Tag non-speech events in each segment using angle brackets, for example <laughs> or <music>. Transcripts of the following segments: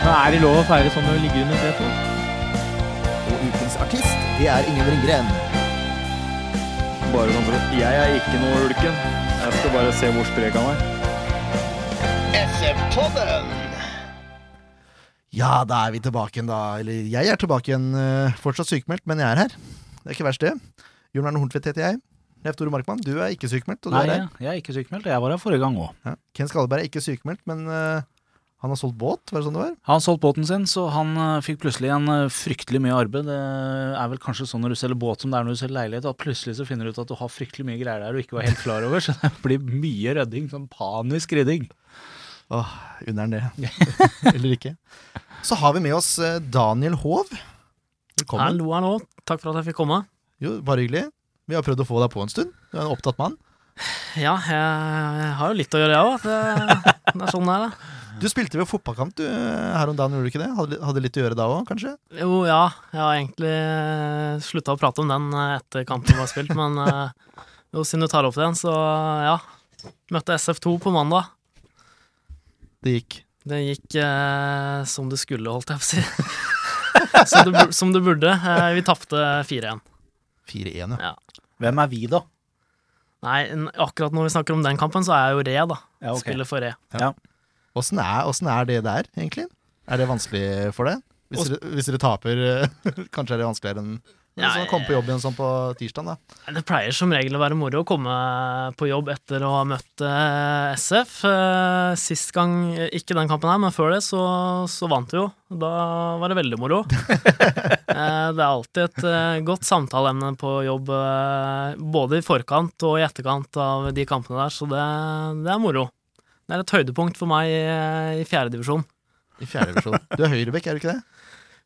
Men er det lov å feire sånn når du ligger under setet? Og ukens artist, det er Ingen Ringgren. Bare sånn for at Jeg er ikke noe ulken. Jeg skal bare se hvor sprek han er. SF-podden! Ja, da er vi tilbake igjen, da. Eller jeg er tilbake igjen. eh, Fortsatt sykemeldt, men jeg er her. Det er ikke verst, det. Jon Arne Horntvedt heter jeg. Leif Tore Markmann, du er ikke sykemeldt. Og du Nei, er her. jeg er ikke sykemeldt. Jeg var her forrige gang òg. Ja. Ken Skalleberg er ikke sykemeldt, men eh, han har solgt båt, var det sånn det var? Han har solgt båten sin, så han eh, fikk plutselig en eh, fryktelig mye arbeid. Det er vel kanskje sånn når du selger båt som det er når du selger leilighet, at plutselig så finner du ut at du har fryktelig mye greier der du ikke var helt klar over. <laughs> Så det blir mye rydding. Sånn panisk rydding. Åh, unner han det. <laughs> Eller ikke. Så har vi med oss eh, Daniel Hov. Velkommen. Hallo, hallo. Takk for at jeg fikk komme. Jo, Bare hyggelig. Vi har prøvd å få deg på en stund. Du er en opptatt mann. Ja, jeg har jo litt å gjøre, jeg òg. Det, det er sånn det er, da. Du spilte ved fotballkamp du, her om dagen, gjorde du ikke det? Hadde, hadde litt å gjøre da òg, kanskje? Jo, ja. Jeg har egentlig slutta å prate om den eh, etter kampen var spilt, men eh, jo, siden du tar opp den, så ja. Møtte SF2 på mandag. Det gikk. Det gikk eh, som det skulle, holdt jeg på å si. <laughs> som, det, som det burde. Eh, vi tapte 4-1. 4-1, ja. Ja. Hvem er vi, da? Nei, akkurat når vi snakker om den kampen, så er jeg jo Re, da. Ja, ok. Spiller for Re. Ja. er, åssen er det der, egentlig? Er det vanskelig for deg? Hvis, hvis dere taper, <laughs> kanskje er det vanskeligere enn Ja, sånn, Komme på jobb igjen sånn på tirsdag, da. Det pleier som regel å være moro å komme på jobb etter å ha møtt eh, SF. Eh, Sist gang, ikke den kampen her, men før det, så, så vant vi jo. Da var det veldig moro. <laughs> Eh, Det er alltid et godt samtaleemne på jobb, både i forkant og i etterkant av de kampene der, så det, det er moro. Det er et høydepunkt for meg i, i fjerdedivisjon. I fjerde divisjon. Du er høyrebekk, er du ikke det?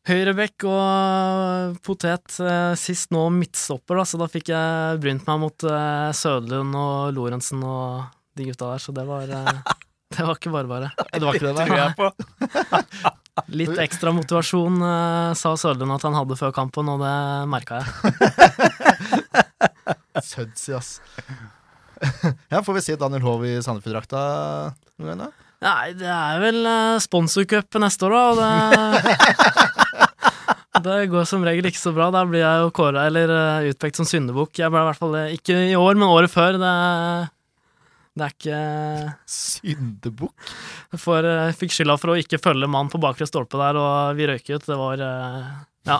Høyrebekk og potet. eh, Sist nå midtstopper, da, så da fikk jeg brynt meg mot eh, Sødlund og Lorentzen og de gutta der, så det var eh, <laughs> Det var ikke bare bare. Det var ikke det, Tror jeg på. <laughs> Litt ekstra motivasjon eh, sa Sødlund at han hadde før kampen, og det merka jeg. <laughs> Sødsi, ass. <laughs> ja, får vi se Daniel Hove i Sandefjord-drakta noen gang, da? Nei, det er vel uh, sponsorcup neste år, da, og det <laughs> Det går som regel ikke så bra. Da blir jeg jo kåra eller eh, utpekt som syndebukk. Jeg ble i hvert fall det, ikke i år, men året før. Det, det er ikke Syndebukk. For jeg fikk skylda for å ikke følge mann på bakre stolpe der, og vi røyk ut. Det var eh, ja,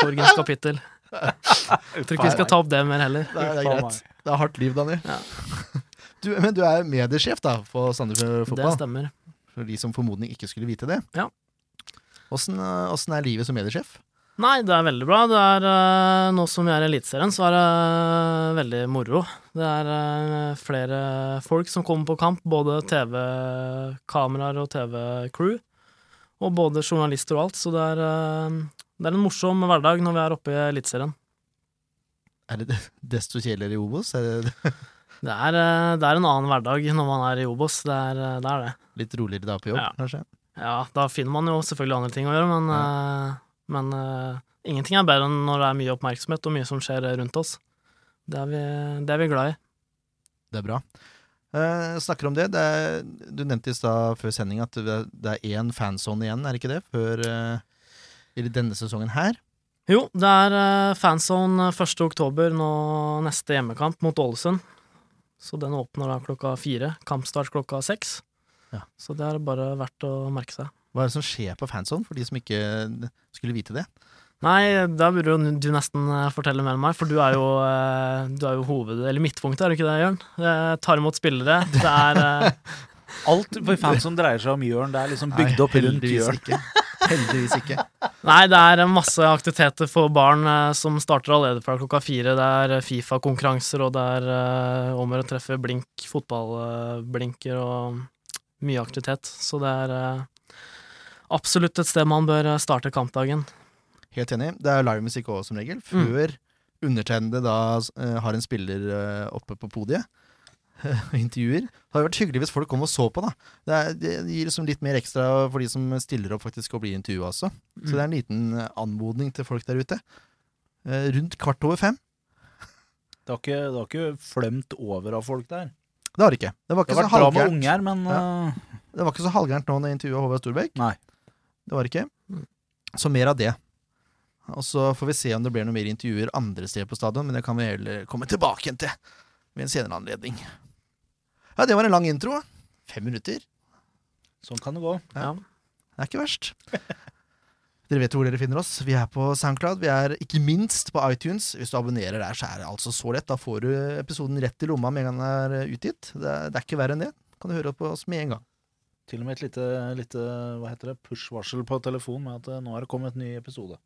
sorgens kapittel. <laughs> Jeg tror ikke vi skal ta opp det mer heller. Det er, det er greit. Det er hardt liv, Daniel. Ja. <laughs> Du, men du er mediesjef da, for Sandefjord Det Fotball. stemmer. For de som formodning ikke skulle vite det. Ja. Åssen eh, er livet som mediesjef? Nei, det er veldig bra. Det er, eh, nå som vi er i Eliteserien, så er det eh, veldig moro. Det er flere folk som kommer på kamp, både TV-kameraer og TV-crew. Og både journalister og alt, så det er, det er en morsom hverdag når vi er oppe i Eliteserien. Er det <laughs> desto kjedeligere i Obos? Er det <laughs> Det er, eh, det er en annen hverdag når man er i Obos. Det er eh, det. Er det. litt roligere da på jobb, Ja. kanskje? Ja, da finner man jo selvfølgelig andre ting å gjøre, men, ja. men uh, ingenting er bedre enn når det er mye oppmerksomhet og mye som skjer rundt oss. Det er vi, det er vi glad i. Det er bra. Uh, snakker om det, det er, Du nevnte i stad før sending at det er- én fansone igjen, er det ikke det? Før uh, i denne sesongen her. Jo, det er uh, fanzone 1. oktober, nå neste hjemmekamp mot Ålesund. Så den åpner da klokka fire. Kampstart klokka seks. Ja. Så det er bare verdt å merke seg. Hva er det som skjer på fanzone, for de som ikke skulle vite det? Nei, da burde jo du nesten eh, fortelle mer enn meg, for du er jo, eh, du er jo hoved... Eller midtpunktet, er du ikke det, Jørn? Jeg tar imot spillere. Det er eh, <laughs> Alt for fans som dreier seg om Jørn, det er liksom bygd opp rundt Jørn. <laughs> Heldigvis ikke. Nei, det er masse aktiviteter for barn eh, som starter allerede fra klokka fire. Det er eh, Fifa-konkurranser, og det er eh, om å treffe blink, fotballblinker og mye aktivitet. Så det er eh, absolutt et sted man bør starte kampdagen. Helt enig. Det er livemusikk òg, som regel. Før undertegnede da eh, har en spiller eh, oppe på podiet <laughs> intervjuer. Det hadde vært hyggelig hvis folk kom og så på, da. Det, er, det gir liksom litt mer ekstra for de som stiller opp faktisk og blir intervjua også. Så det er en liten eh, anmodning til folk der ute. Eh, rundt kvart over fem. Det har ikke, det har ikke flømt over av folk der. Det har det ikke. Det var Det ikke har så vært med halvgærent. unger, men ja. Det var ikke så halvgærent nå når jeg intervjua Håvard Storbekk. Nei. Det var det ikke. Så mer av det. Og så får vi se om det blir noen mer intervjuer andre steder på stadion, men det kan vi heller komme tilbake til ved en senere anledning. Ja, det var en lang intro. Fem minutter. sånn kan det gå. Ja. Det er ikke verst. Dere vet hvor dere finner oss. Vi er på Soundcloud. Vi er ikke minst på iTunes. Hvis du abonnerer der, så er det altså så lett. Da får du episoden rett i lomma med en gang den er utgitt. Det er, det er ikke verre enn det. Kan du høre på oss med en gang. Til og med et lite, lite hva heter det, push-varsel på telefon med at eh, nå er det kommet en ny episode.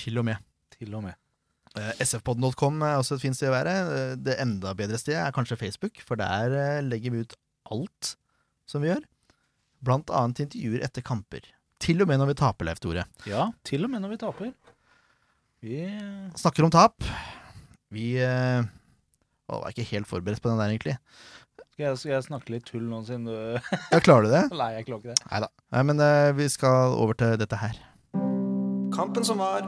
Til og med. Til og med. Eh, sfpodden.com er også et fint sted å være. Eh, Det enda bedre stedet er kanskje Facebook, for der eh, legger vi ut alt som vi gjør. Blant annet intervjuer etter kamper. Til og med når vi taper, Leif Tore. Ja, til og med når vi taper. Vi Snakker om tap. Vi Å, var ikke helt forberedt på den der, egentlig. skal, jeg, skal jeg snakke litt tull nå, siden du Ja, klarer du det? <laughs> Nei, jeg klarer ikke det. Nei da. Men eh, vi skal over til dette her. Kampen som var.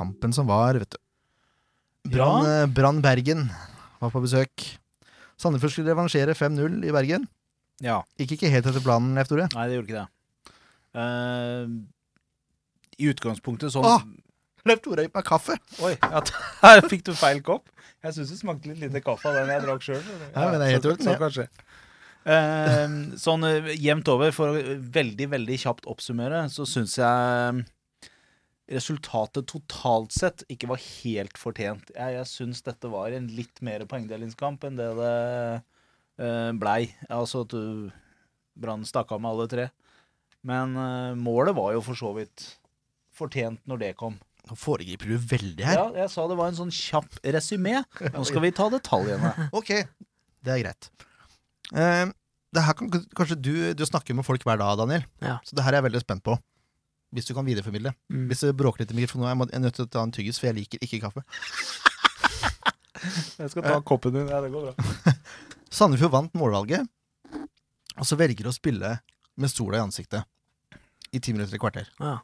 Kampen som var, vet du. Brann eh, Bergen var på besøk. Sandefjord skulle revansjere 5-0 i Bergen. Ja. Gikk ikke helt etter planen, Leif Tore. Nei, det gjorde ikke det. Uh, I utgangspunktet sånn Åh! Leif Tore har gitt meg kaffe. Oi, ja, <laughs> her fikk du feil kopp. Jeg syns det smakte litt lite kaffe av den jeg drakk sjøl. Ja, men det er helt så, så ja. kanskje. Uh, sånn uh, jevnt over, for å veldig, veldig kjapt oppsummere, så syns jeg resultatet totalt sett ikke var helt fortjent. Jeg, jeg syns dette var en litt mer poengdelingskamp enn det det uh, blei. Altså at du Brann stakk av med alle tre. Men uh, målet var jo for så vidt fortjent når det kom. Nå foregriper du veldig her. Ja, jeg sa det var en sånn kjapp resymé. Nå skal vi ta detaljene. <laughs> Ok, det er greit. Uh, det her kan kanskje du, du snakker med folk hver dag, Daniel. Ja. Så det her er jeg veldig spent på. Hvis du kan videreformidle. Mm. Hvis det bråker litt i mikrofonen, jeg må- jeg er nødt til å ta en tyggis, for jeg liker ikke kaffe. <laughs> Jeg skal ta koppen din. Ja, det går bra. <laughs> Sandefjord vant målvalget, og så velger å spille med sola i ansiktet i ti minutter i kvarter. Ja.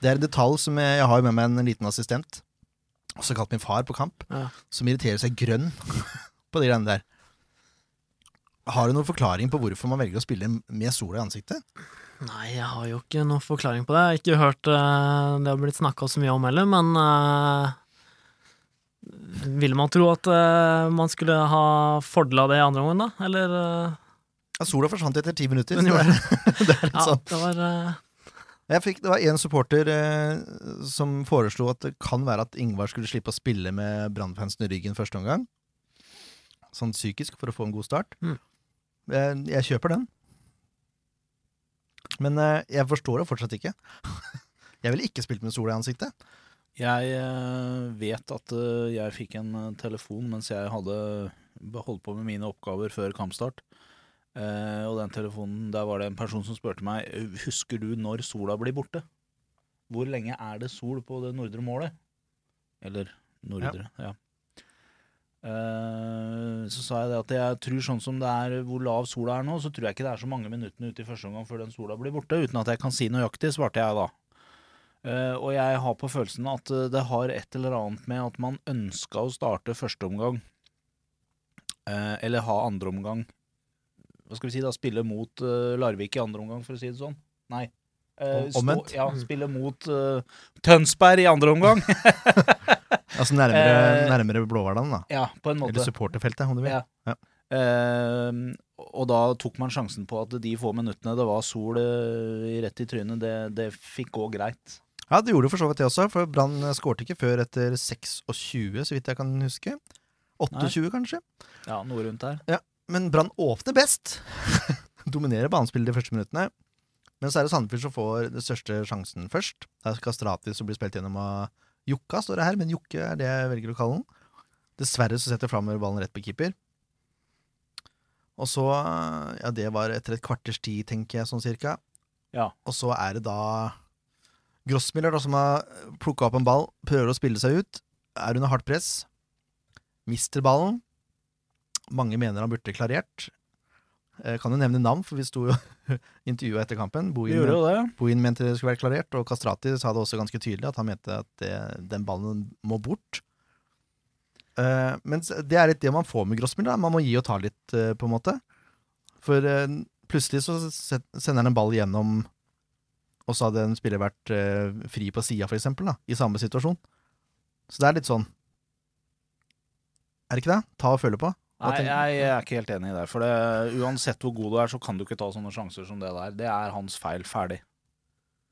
Det er en detalj som jeg, jeg har med meg en liten assistent, også kalt min far på kamp, Ja. som irriterer seg grønn <laughs> på de greiene der. Har du noen forklaring på hvorfor man velger å spille med sola i ansiktet? Nei, jeg har jo ikke noen forklaring på det. Jeg har ikke hørt eh, det har blitt snakka så mye om heller, men uh, Ville man tro at uh, man skulle ha fordel av det i andre omgang, da? Eller eh, Ja, sola forsvant etter ti minutter. <laughs> Den det, er, <laughs> det er litt Ja, sånn. det var eh, Jeg fikk, det var en supporter eh, som foreslo at det kan være at Ingvar skulle slippe å spille med Brannfansen i ryggen første omgang. Sånn psykisk, for å få en god start. Mm. Jeg, jeg kjøper den. Men eh, jeg forstår det fortsatt ikke. <laughs> jeg ville ikke spilt med sola i ansiktet. Jeg eh, vet at eh, jeg fikk en telefon mens jeg hadde holdt på med mine oppgaver før kampstart. Og den telefonen, der var det en person som spurte meg Husker du når sola blir borte. Hvor lenge er det sol på det nordre målet? Eller nordre, ja. Eh, så sa jeg det at jeg tror sånn som det er hvor lav sola er nå, så tror jeg ikke det er så mange minuttene ute i første omgang før den sola blir borte. Uten at jeg kan si nøyaktig, svarte jeg da. Eh, og jeg har på følelsen at eh, det har et eller annet med at man ønska å starte første omgang, eh, eller ha andre omgang Hva skal vi si, da? Spille mot eh, Larvik i andre omgang, for å si det sånn? Nei. Eh, omvendt? ja, spille mot eh, Tønsberg i andre omgang. <laughs> Altså nærmere, Eh, nærmere Blåhvalene, da. ja, på en måte. Eller supporterfeltet, om du vil. Ja. Ja. Uh, og da tok man sjansen på at de få minuttene det var sol eh, rett i trynet, det, det fikk gå greit. Ja, det gjorde for så vidt det også, for Brann skårte ikke før etter 26, så vidt jeg kan huske. 28, kanskje. Ja, noe rundt der. Men Brann åpner best. <laughs> Dominerer banespillet de første minuttene. Men så er det Sandefjord som får den største sjansen først. Der skal Stratis bli spilt gjennom av Jokka, står det her, men Jokke er det jeg velger å kalle den. Dessverre så setter Flammer ballen rett på keeper. Og så Ja, det var etter et kvarters tid, tenker jeg, sånn cirka. Ja. Og så er det da Grossmiller, da, som har plukka opp en ball, prøver å spille seg ut, er under hardt press, mister ballen. Mange mener han burde klarert. Eh, kan jo nevne navn, for vi sto jo <laughs> intervjua etter kampen. Bohin. Bohin mente det skulle være klarert, og Kastrati sa det også ganske tydelig, at han mente at det, den ballen må bort. Eh, men det er litt det man får med Grossmiller. Man må gi og ta litt, eh, på en måte. For plutselig så sender han en ball gjennom, og så hadde en spiller vært fri på sida, for eksempel, da, i samme situasjon. Så det er litt sånn Er det ikke det? Ta og føle på. Nei, jeg, jeg er ikke helt enig i det. For det, uansett hvor god du er, så kan du ikke ta sånne sjanser som det der. Det er hans feil. Ferdig.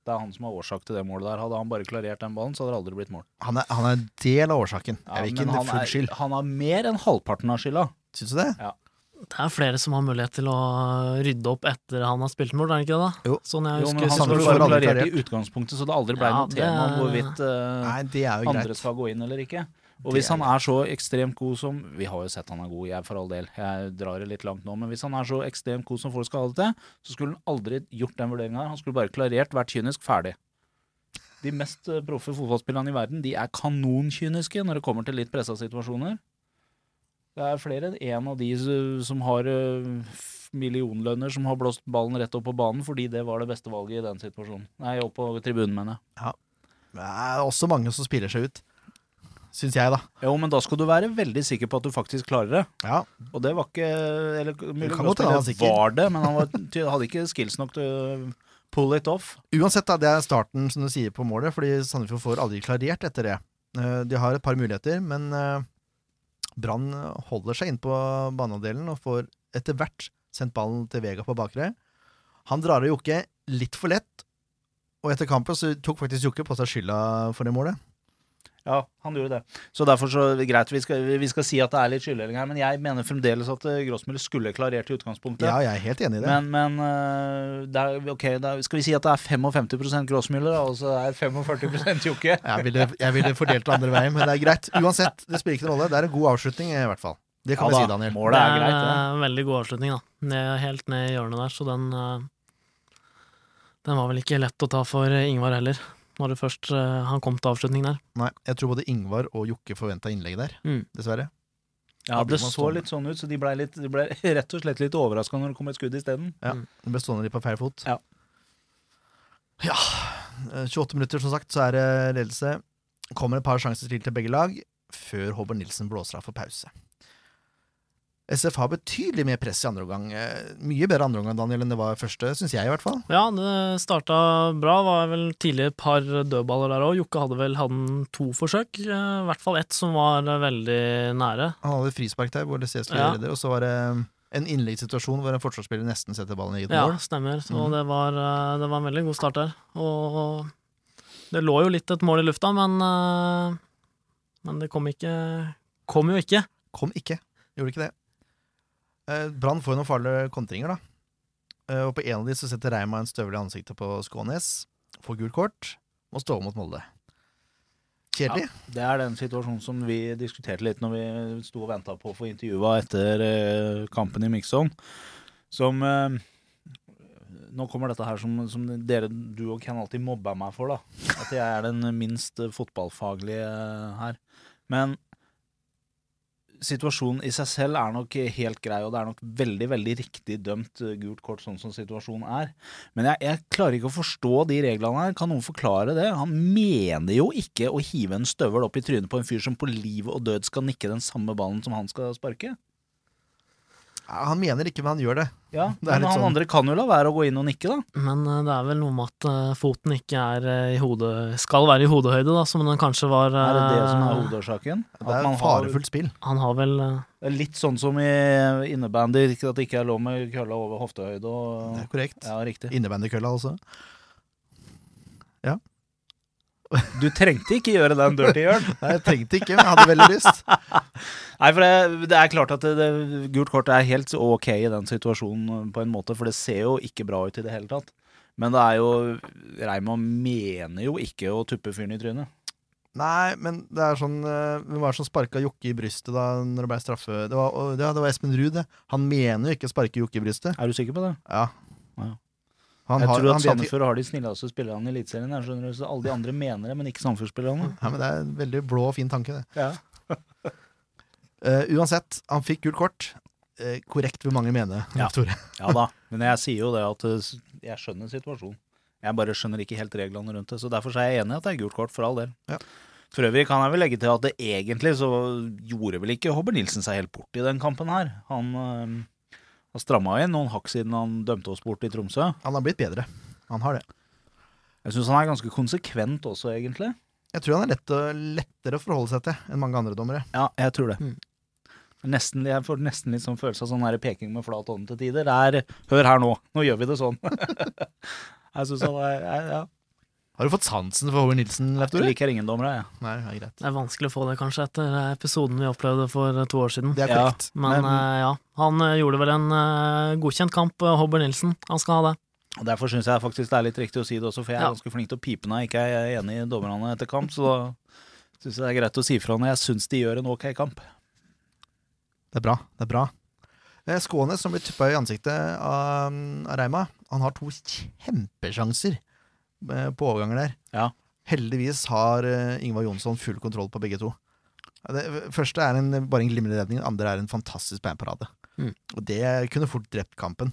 Det er han som har årsak til det målet der. Hadde han bare klarert den ballen, så hadde det aldri blitt mål. Han er, han er en del av årsaken. Ja, jeg vil ikke han full er- skyld. Han har mer enn halvparten av skylda. Syns du det? Det er flere som har mulighet til å rydde opp etter han har spilt mål, er det ikke det? da? Jo. Sånn jeg Jo, men han skulle bare klarert i utgangspunktet, så det aldri ble Ja, noe tema om hvorvidt uh, Nei, det andre greit. skal gå inn eller ikke. Og hvis han er så ekstremt god som Vi har jo sett han er god, jeg for all del. Jeg drar det litt langt nå. Men hvis han er så ekstremt god som folk skal ha det til, så skulle han aldri gjort den vurderinga her. Han skulle bare klarert, vært kynisk, ferdig. De mest eh, proffe fotballspillerne i verden de er kanonkyniske når det kommer til litt pressa situasjoner. Det er flere enn én av de som har eh, millionlønner, som har blåst ballen rett opp på banen fordi det var det beste valget i den situasjonen. Nei, opp på tribunen, mener jeg. Det er også mange som spiller seg ut. Syns jeg, da. Jo, men da skal du være veldig sikker på at du faktisk klarer det. Ja, Og det var ikke Eller mulig kan godt han var det, men han var, hadde ikke skills nok til å pull it off. Uansett, da, det er starten som du sier på målet, fordi Sandefjord får aldri klarert etter det. Eh, De har et par muligheter, men eh, Brann holder seg inn på banehalvdelen og får etter hvert sendt ballen til Vega på bakre. Han drar av Jokke litt for lett, og etter kampen så tok faktisk Jokke på seg skylda for det målet. Ja, han gjorde det. Så derfor så greit, vi skal, vi skal si at det er litt skylddeling her, men jeg mener fremdeles at eh, skulle klarert i utgangspunktet. Ja, jeg er helt enig i det. Men, men eh, det er, ok, det er, skal vi si at det er 55 Grossmiller, da, og så er 45% Jokke? <laughs> Jeg ville, jeg ville fordelt det andre veien, men det er greit. Uansett, det spiller ikke noen rolle. Det er en god avslutning, i hvert fall. Det kan vi si, Daniel. målet er greit, det. en veldig god avslutning, da. Ned, helt ned i hjørnet der, så den eh, Den var vel ikke lett å ta for Ingvar heller, når det først eh, han kom til avslutning der. Nei, jeg tror både Ingvar og Jokke forventa innlegg der, Mm. dessverre. Ja, det så stående. litt sånn ut, så de ble, litt, de ble <laughs> rett og slett litt overraska når det kom et skudd isteden. Ja, de ble stående litt på feil fot. Ja. Ja, eh, 28 minutter som sagt, så er det ledelse. Kommer et par sjanser til til begge lag, før Håvard Nilsen blåser av for pause. SF har betydelig mer press i andre omgang. Eh, Mye bedre andre omgang Daniel, enn det var første, syns jeg i hvert fall. Ja, det starta bra. Var vel tidlig et par dødballer der òg. Jokke hadde vel hatt to forsøk. eh, I hvert fall ett som var eh, veldig nære. Han hadde frispark der hvor Leslie Ja. redder, og så var det en innleggssituasjon hvor en forsvarsspiller nesten setter ballen i eget Ja, mål. stemmer. Så mm. det, var, det var en veldig god start der. Og det lå jo litt et mål i lufta, men, men det kom ikke Kom jo ikke. Kom ikke. Gjorde ikke det. Eh, Brann får jo noen farlige kontringer, da. Eh, og på en av de så setter Reima en støvel i ansiktet på Skånes. Får gult kort. Må stå mot Molde. Kjedelig. Det er den situasjonen som vi diskuterte litt når vi sto og venta på å få intervjua etter eh, kampen i Mixon. Som Nå kommer dette her som, som dere, du og Ken alltid mobba meg for, da. At jeg er den minst fotballfaglige her. Men situasjonen i seg selv er nok helt grei, og det er nok veldig veldig riktig dømt eh, gult kort sånn som situasjonen er. Men jeg, jeg klarer ikke å forstå de reglene her. Kan noen forklare det? Han mener jo ikke å hive en støvel opp i trynet på en fyr som på liv og død skal nikke den samme ballen som han skal sparke. Han mener ikke, men han gjør det. Ja, Det er Men han sånn- andre kan jo la være å gå inn og nikke, da. Men uh, det er vel noe med at uh, foten ikke er uh, i hodet Skal være i hodehøyde, da, som den kanskje var. Er det det som er hodeårsaken? Det er et farefullt spill. Han har vel litt sånn som i innebandy, at det ikke er lov med kølla over hoftehøyde og Det er korrekt. Ja. Innebandykølla også. Du trengte ikke gjøre den dirty, Jørn. Nei, jeg trengte ikke, men jeg hadde veldig lyst. <laughs> Nei, for det, det er klart at det, det, gult kort er helt ok i den situasjonen på en måte, for det ser jo ikke bra ut i det hele tatt. Men det er jo Reima mener jo ikke å tuppe fyren i trynet. Nei, men det er sånn eh, Hvem var det som sparka Jokke i brystet da når det ble straffe? Det var, det var Espen Ruud, det. Han mener jo ikke å sparke Jokke i brystet. Er du sikker på det? Ja. Ja. Han jeg har- tror at Sandefjord har de snilleste spillerne i Eliteserien. alle de andre mener det, men ikke Sandefjord-spillerne. Ja, men Det er en veldig blå og fin tanke, det. Ja. uh, <laughs> uansett, han fikk gult kort. Uh, korrekt vil mange mene, Ja. <laughs> Ja da, men jeg sier jo det at eh, jeg skjønner situasjonen. Jeg bare skjønner ikke helt reglene rundt det. Så derfor er jeg enig i at det er gult kort, for all del. Ja. For øvrig kan jeg vel legge til at det egentlig så gjorde vel ikke Hobber Nilsen seg helt bort i den kampen her. Han har stramma inn noen hakk siden han dømte oss bort i Tromsø. Han har blitt bedre. Han har det. Jeg syns han er ganske konsekvent også, egentlig. Jeg tror han er lett, lettere å forholde seg til enn mange andre dommere. Ja, jeg tror det. Mm. Nesten, jeg får nesten litt sånn følelse av sånn her peking med flat hånd til tider. Det er 'hør her nå, nå gjør vi det sånn'. <laughs> jeg syns han er ja. Har du fått sansen for Håvard Nilsen, Leif Jeg liker ingen dommere, jeg. Nei, ja, greit. Det er vanskelig å få det, kanskje, etter episoden vi opplevde for to år siden. Det er Ja. korrekt. Men, eh, ja, han eh, gjorde vel en eh, godkjent kamp, Håvard Nilsen. Han skal ha det. Og Derfor syns jeg faktisk det er litt riktig å si det også, for jeg er Ja. ganske flink til å pipe når jeg ikke er enig i dommerne etter kamp. Så da syns jeg det er greit å si fra når jeg syns de gjør en ok kamp. Det er bra. det er bra. Eh, Skånes, som blir tuppa i ansiktet av, Reima, han har to kjempesjanser eh, på overganger der. Ja. Heldigvis har eh, Ingvar Jonsson full kontroll på begge to. Det første er en, bare en glimrende redning, andre er en fantastisk bandparade. Mm. Og det kunne fort drept kampen.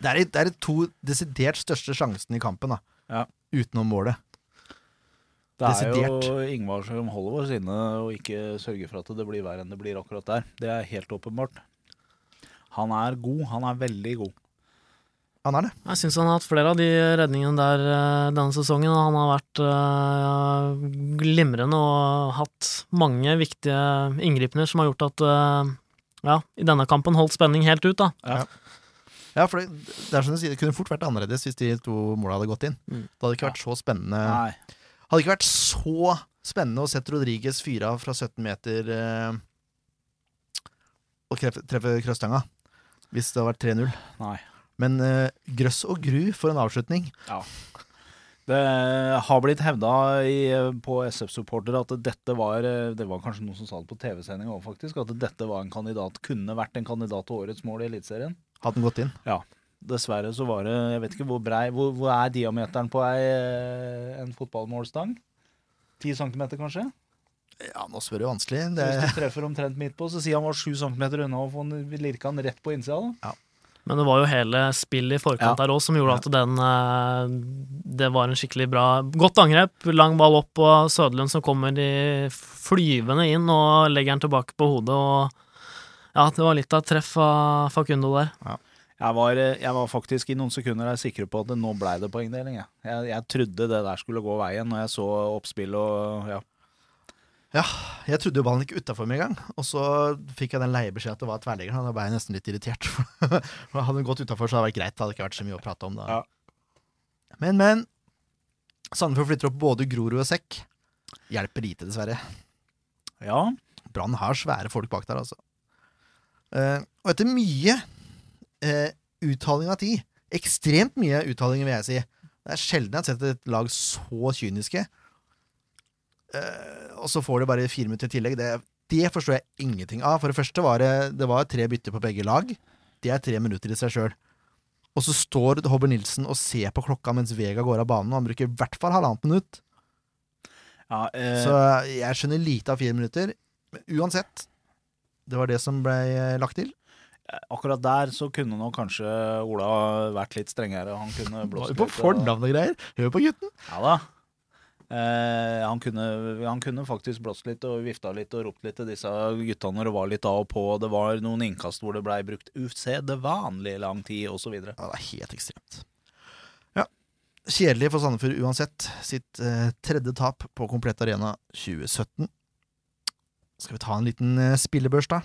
Det er, det er de to desidert største sjansene i kampen, da. Ja. Utenom målet. Det er Desidert. jo Ingvar som holder oss inne og ikke sørger for at det blir verre enn det blir akkurat der. Det er helt åpenbart. Han er god. Han er veldig god. Han er det. Jeg syns han har hatt flere av de redningene der eh, denne sesongen. Han har vært eh, glimrende og hatt mange viktige inngripener som har gjort at eh, ja, i denne kampen holdt spenning helt ut, da. Ja, for det, det er som du sier, det kunne fort vært annerledes hvis de to måla hadde gått inn. Mm. Det hadde ikke vært så spennende Nei. Hadde ikke vært så spennende å sette Rodriges fyre av fra 17 meter eh, og treffe, treffe krøsstanga hvis det hadde vært 3-0. Nei. Men eh, grøss og gru for en avslutning. Ja. Det har blitt hevda på SF-supportere at dette var Det var kanskje noen som sa det på TV-sending òg, faktisk. At dette var en kandidat, kunne vært en kandidat til årets mål i Eliteserien. Hadde den gått inn. Ja. Dessverre så var det Jeg vet ikke hvor brei Hvor, hvor er diameteren på ei, eh, en fotballmålstang? 10 centimeter, kanskje? Ja, nå spør du vanskelig. Det, Hvis du treffer omtrent midt på, så sier han var 7 centimeter unna å få lirka den rett på innsida. da. Men det var jo hele spillet i forkant Ja. der òg som gjorde at den eh, Det var en skikkelig bra Godt angrep, lang ball opp, på Søderlund som kommer de flyvende inn og legger den tilbake på hodet. og Ja, det var litt av et treff av Facundo der. Jeg var, jeg var faktisk i noen sekunder der sikker på at det nå blei det poengdeling. Jeg. Jeg, jeg trodde det der skulle gå veien når jeg så oppspill og ja. Jeg trodde jo ballen gikk utafor med en gang, og så fikk jeg den leie beskjed at det var tverrleggeren. og Da ble jeg nesten litt irritert. <laughs> Hadde den gått utafor, så hadde det vært greit. Det hadde ikke vært så mye å prate om da. Ja. Men, men. Sandefjord flytter opp både Grorud og Sekk. Hjelper lite, dessverre. ja. Brann har svære folk bak der, altså. Eh, og etter mye uh, uttaling av tid, ekstremt mye uttaling, vil jeg si Det er sjelden jeg har sett et lag så kyniske. Eh, og så får du bare fire minutter i tillegg. Det, det forstår jeg ingenting av. For det første var det, det var tre bytter på begge lag. Det er tre minutter i seg sjøl. Og så står Hobber Nilsen og ser på klokka mens Vega går av banen, og han bruker i hvert fall halvannet minutt. ja eh, Så jeg skjønner lite av fire minutter. Men uansett, det var det som ble eh, lagt til. akkurat der så kunne nå kanskje Ola vært litt strengere. Han kunne blåst litt, På fornavn og greier. Hør på gutten. Ja da. Eh, han, kunne, han kunne faktisk blåst litt og vifta litt og ropt litt til disse gutta når det var litt av og på. Det var noen innkast hvor det blei brukt usedvanlig lang tid, osv. Ja, det er helt ekstremt. Ja. Kjedelig for Sandefjord uansett. Sitt eh, tredje tap på Komplett Arena 2017. Skal vi ta en liten eh, spillebørs, da?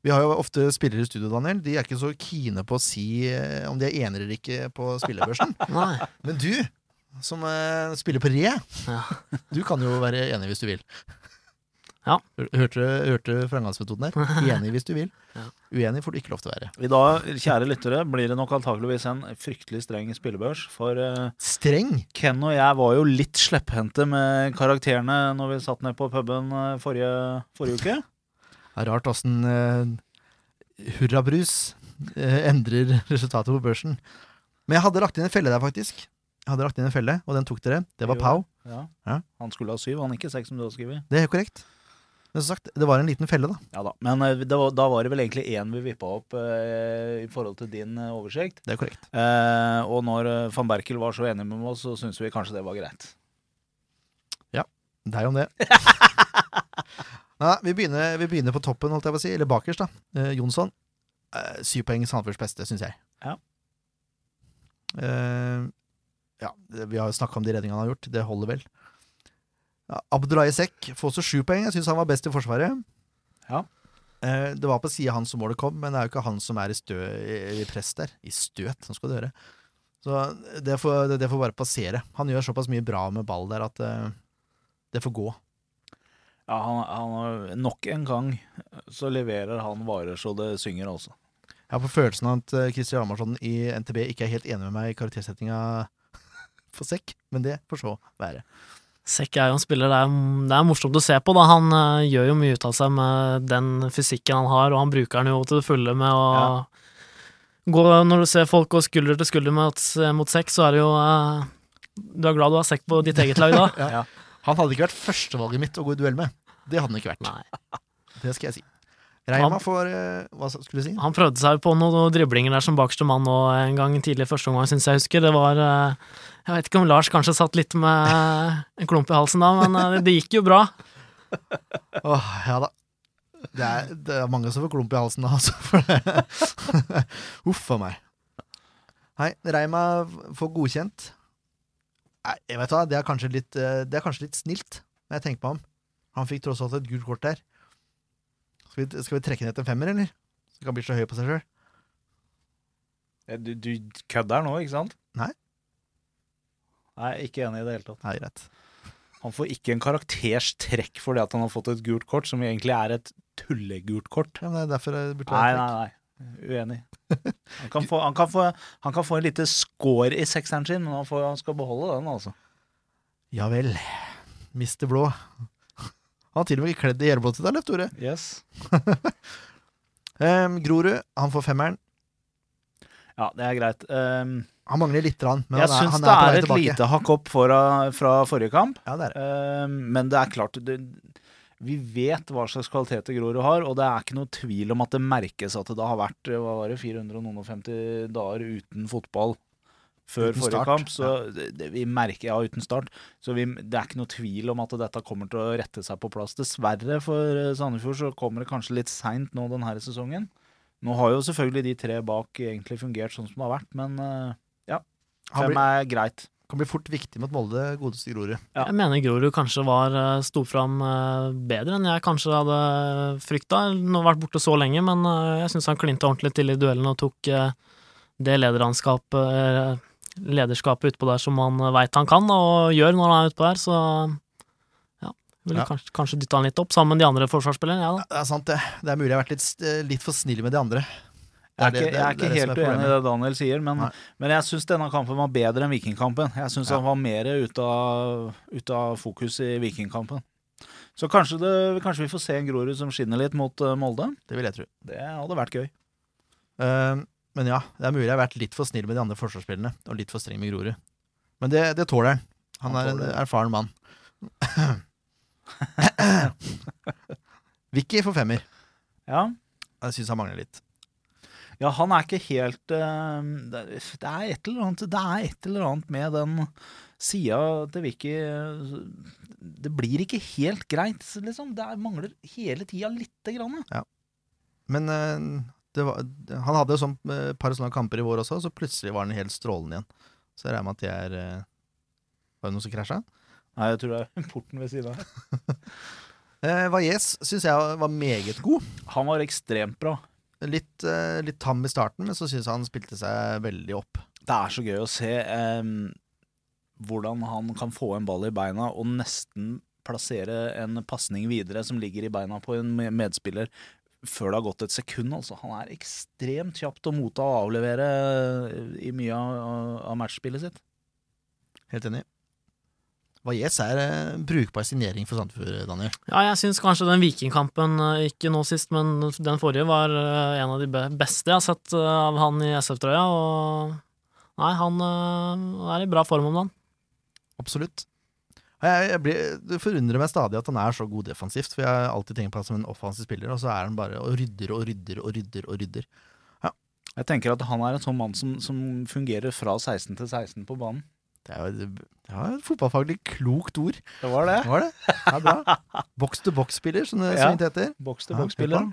Vi har jo ofte spillere i studio, Daniel. De er ikke så kine på å si eh, om de er enige eller ikke på spillebørsen. <laughs> Men du, som uh, spiller på Re, Ja. du kan jo være enig hvis du vil. Ja. Hørte hørte framgangsmetoden der? <laughs> Enig hvis du vil. Ja. Uenig får du ikke lov til å være. I dag, kjære lyttere, blir det nok antakeligvis en fryktelig streng spillebørs. For uh, Streng! Ken og jeg var jo litt slepphendte med karakterene når vi satt ned på puben forrige, forrige uke. Det er rart åssen uh, hurrabrus uh, endrer <laughs> resultatet på børsen. Men jeg hadde lagt inn en felle der, faktisk. Jeg hadde lagt inn en felle, og den tok dere. Det var Jo. Pau. Ja. Ja. Han skulle ha syv, han ikke seks som du har skrevet. Det er korrekt. Men som sagt, det var en liten felle, da. Ja da. Men eh, det var, da var det vel egentlig én vi vippa opp eh, i forhold til din eh, oversikt. Det er korrekt. Eh, og når eh, van Berkel var så enig med oss, så syntes vi kanskje det var greit. Ja. Deg om det. <laughs> Nei, vi begynner, vi begynner på toppen, holdt jeg på å si. Eller bakerst, da. Eh, Jonsson. Eh, syv poeng Sandefjords beste, syns jeg. Ja. Eh, ja, vi har jo snakka om de redningene han har gjort. Det holder vel. Ja, Abdullahi Sekk får også sju poeng. Jeg syns han var best i Forsvaret. Ja. Eh, det var på sida hans som målet kom, men det er jo ikke han som er i, stø, i, i press der. I støt, nå skal du høre. Så det får, det, det får bare passere. Han gjør såpass mye bra med ball der at eh, det får gå. Ja, han, han Nok en gang så leverer han varer så det synger, altså. Jeg har på følelsen av at Kristian Christian Amarsson i NTB ikke er helt enig med meg i karaktersettinga <laughs> for sekk, men det får så være. Sekk er jo en spiller det er, det er morsomt å se på. da Han uh, gjør jo mye ut av seg med den fysikken han har, og han bruker den jo til det fulle med å Ja. gå Når du ser folk gå skulder til skulder mot, mot sekk, så er det jo uh, Du er glad du har sekk på ditt eget lag da? <laughs> Ja. Han hadde ikke vært førstevalget mitt å gå i duell med. Det hadde han ikke vært. Nei. <laughs> Det skal jeg si. Reima Han- får eh, Hva skulle du si? Han prøvde seg på noen driblinger der som bakerste mann nå en gang tidlig første omgang, syns jeg husker. Det var eh, Jeg vet ikke om Lars kanskje satt litt med en klump i halsen da, men eh, det gikk jo bra. Åh, ja da. Det er, det er mange som får klump i halsen da, altså. For det. <laughs> Uff a meg. Nei, Reima får godkjent. Nei, jeg vet hva, det er kanskje litt, det er kanskje litt snilt, når jeg tenker meg om. Han fikk tross alt et gult kort der. Skal vi, skal vi trekke ned til en femmer, eller? Så han bli så høy på seg sjøl. Du, du kødder nå, ikke sant? Nei. Nei, ikke enig i det hele tatt. Nei, greit. Han får ikke en karakters trekk fordi at han har fått et gult kort, som egentlig er et tullegult kort. Ja, men det er derfor jeg burde Nei, nei, nei. Uenig. <laughs> Han kan få, han kan få, han kan få en lite score i sekseren sin, men han, får, han skal beholde den, altså. Ja vel. Mr. Blå. Han har til og med kledd i helblått til deg, Leif Tore. Yes. <laughs> Um, Grorud, han får femmeren. Ja, det er greit. Um, Han mangler litt, rann, men jeg han syns det er er et tilbake. lite hakk opp fra, fra forrige kamp. Ja, det det. Um, men det er klart det, Vi vet hva slags kvaliteter Grorud har, og det er ikke noe tvil om at det merkes at det har vært hva var det, 450 dager uten fotball før Uten forrige start, kamp. Så det, det, vi merker, ja, uten start. Så vi, det er ikke noe tvil om at dette kommer til å rette seg på plass. Dessverre for eh, Sandefjord så kommer det kanskje litt seint nå denne sesongen. Nå har jo selvfølgelig de tre bak egentlig fungert sånn som det har vært, men eh, ja. Fem er greit. kan bli fort viktig mot Molde, godeste Grorud. Ja. Jeg mener Grorud kanskje var eh, sto fram bedre enn jeg kanskje hadde frykta. Nå har vært borte så lenge, men jeg syns han klinte ordentlig til i duellen og tok det lederskapet lederskapet utpå der som han veit han kan og gjør når han er utpå der, så ja. Ville Ja. kanskje, kanskje dytta han litt opp sammen med de andre forsvarsspillerne, ja da. Det er sant, det. Det er mulig jeg har vært litt, litt for snill med de andre. Jeg er Det er ikke, det- jeg er det er ikke helt er uenig i det Daniel sier, men, men jeg syns denne kampen var bedre enn Vikingkampen. Jeg syns Ja. han var mer ute av, ut av fokus i Vikingkampen. Så kanskje, det, kanskje vi får se en Grorud som skinner litt mot eh, Molde. Det vil jeg tro. Det hadde vært gøy. Eh, men ja, det er mulig jeg har vært litt for snill med de andre forsvarsspillerne, og litt for streng med Grorud. Men det, det tåler han. Han er en erfaren mann. <coughs> Vicky får femmer. Ja. Jeg syns han mangler litt. ja, han er ikke helt eh, det, er et eller annet, det er et eller annet med den sida til Vicky eh, Det blir ikke helt greit, liksom. Det er- mangler hele tida lite grann. Ja. Men eh, var, han hadde sånn eh, par sånne kamper i vår også, så plutselig var han helt strålende igjen. Så jeg regner med at de er eh, Var det noen som krasja? Nei, jeg tror det er porten ved siden av. <laughs> Eh, Valles syns jeg var meget god. Han var ekstremt bra. Litt, eh, litt tam i starten, men så syns jeg han spilte seg veldig opp. Det er så gøy å se eh, hvordan han kan få en ball i beina og nesten plassere en pasning videre som ligger i beina på en medspiller før det har gått et sekund. Altså. Han er ekstremt kjapt å motta og avlevere eh, i mye av, av matchspillet sitt. Helt enig. Valles er eh, brukbar signering for Sandefjord, Daniel. Ja, jeg syns kanskje den Vikingkampen, eh, ikke nå sist, men den forrige, var eh, en av de beste jeg har sett eh, av han i SF-trøya. Og nei, han eh, er i bra form om dagen. Absolutt. Jeg, jeg blir, det forundrer meg stadig at han er så god defensivt, for jeg har alltid tenkt på ham som en offensiv spiller, og så er han bare og rydder og rydder og rydder og rydder. Jeg tenker at han er en sånn mann som, som fungerer fra 16 til 16 på banen. Det er jo det er et fotballfaglig klokt ord. Det var det. det, Var det? Ja, bra. Box to box-spiller, som det så fint heter. Boks to til boks-spiller.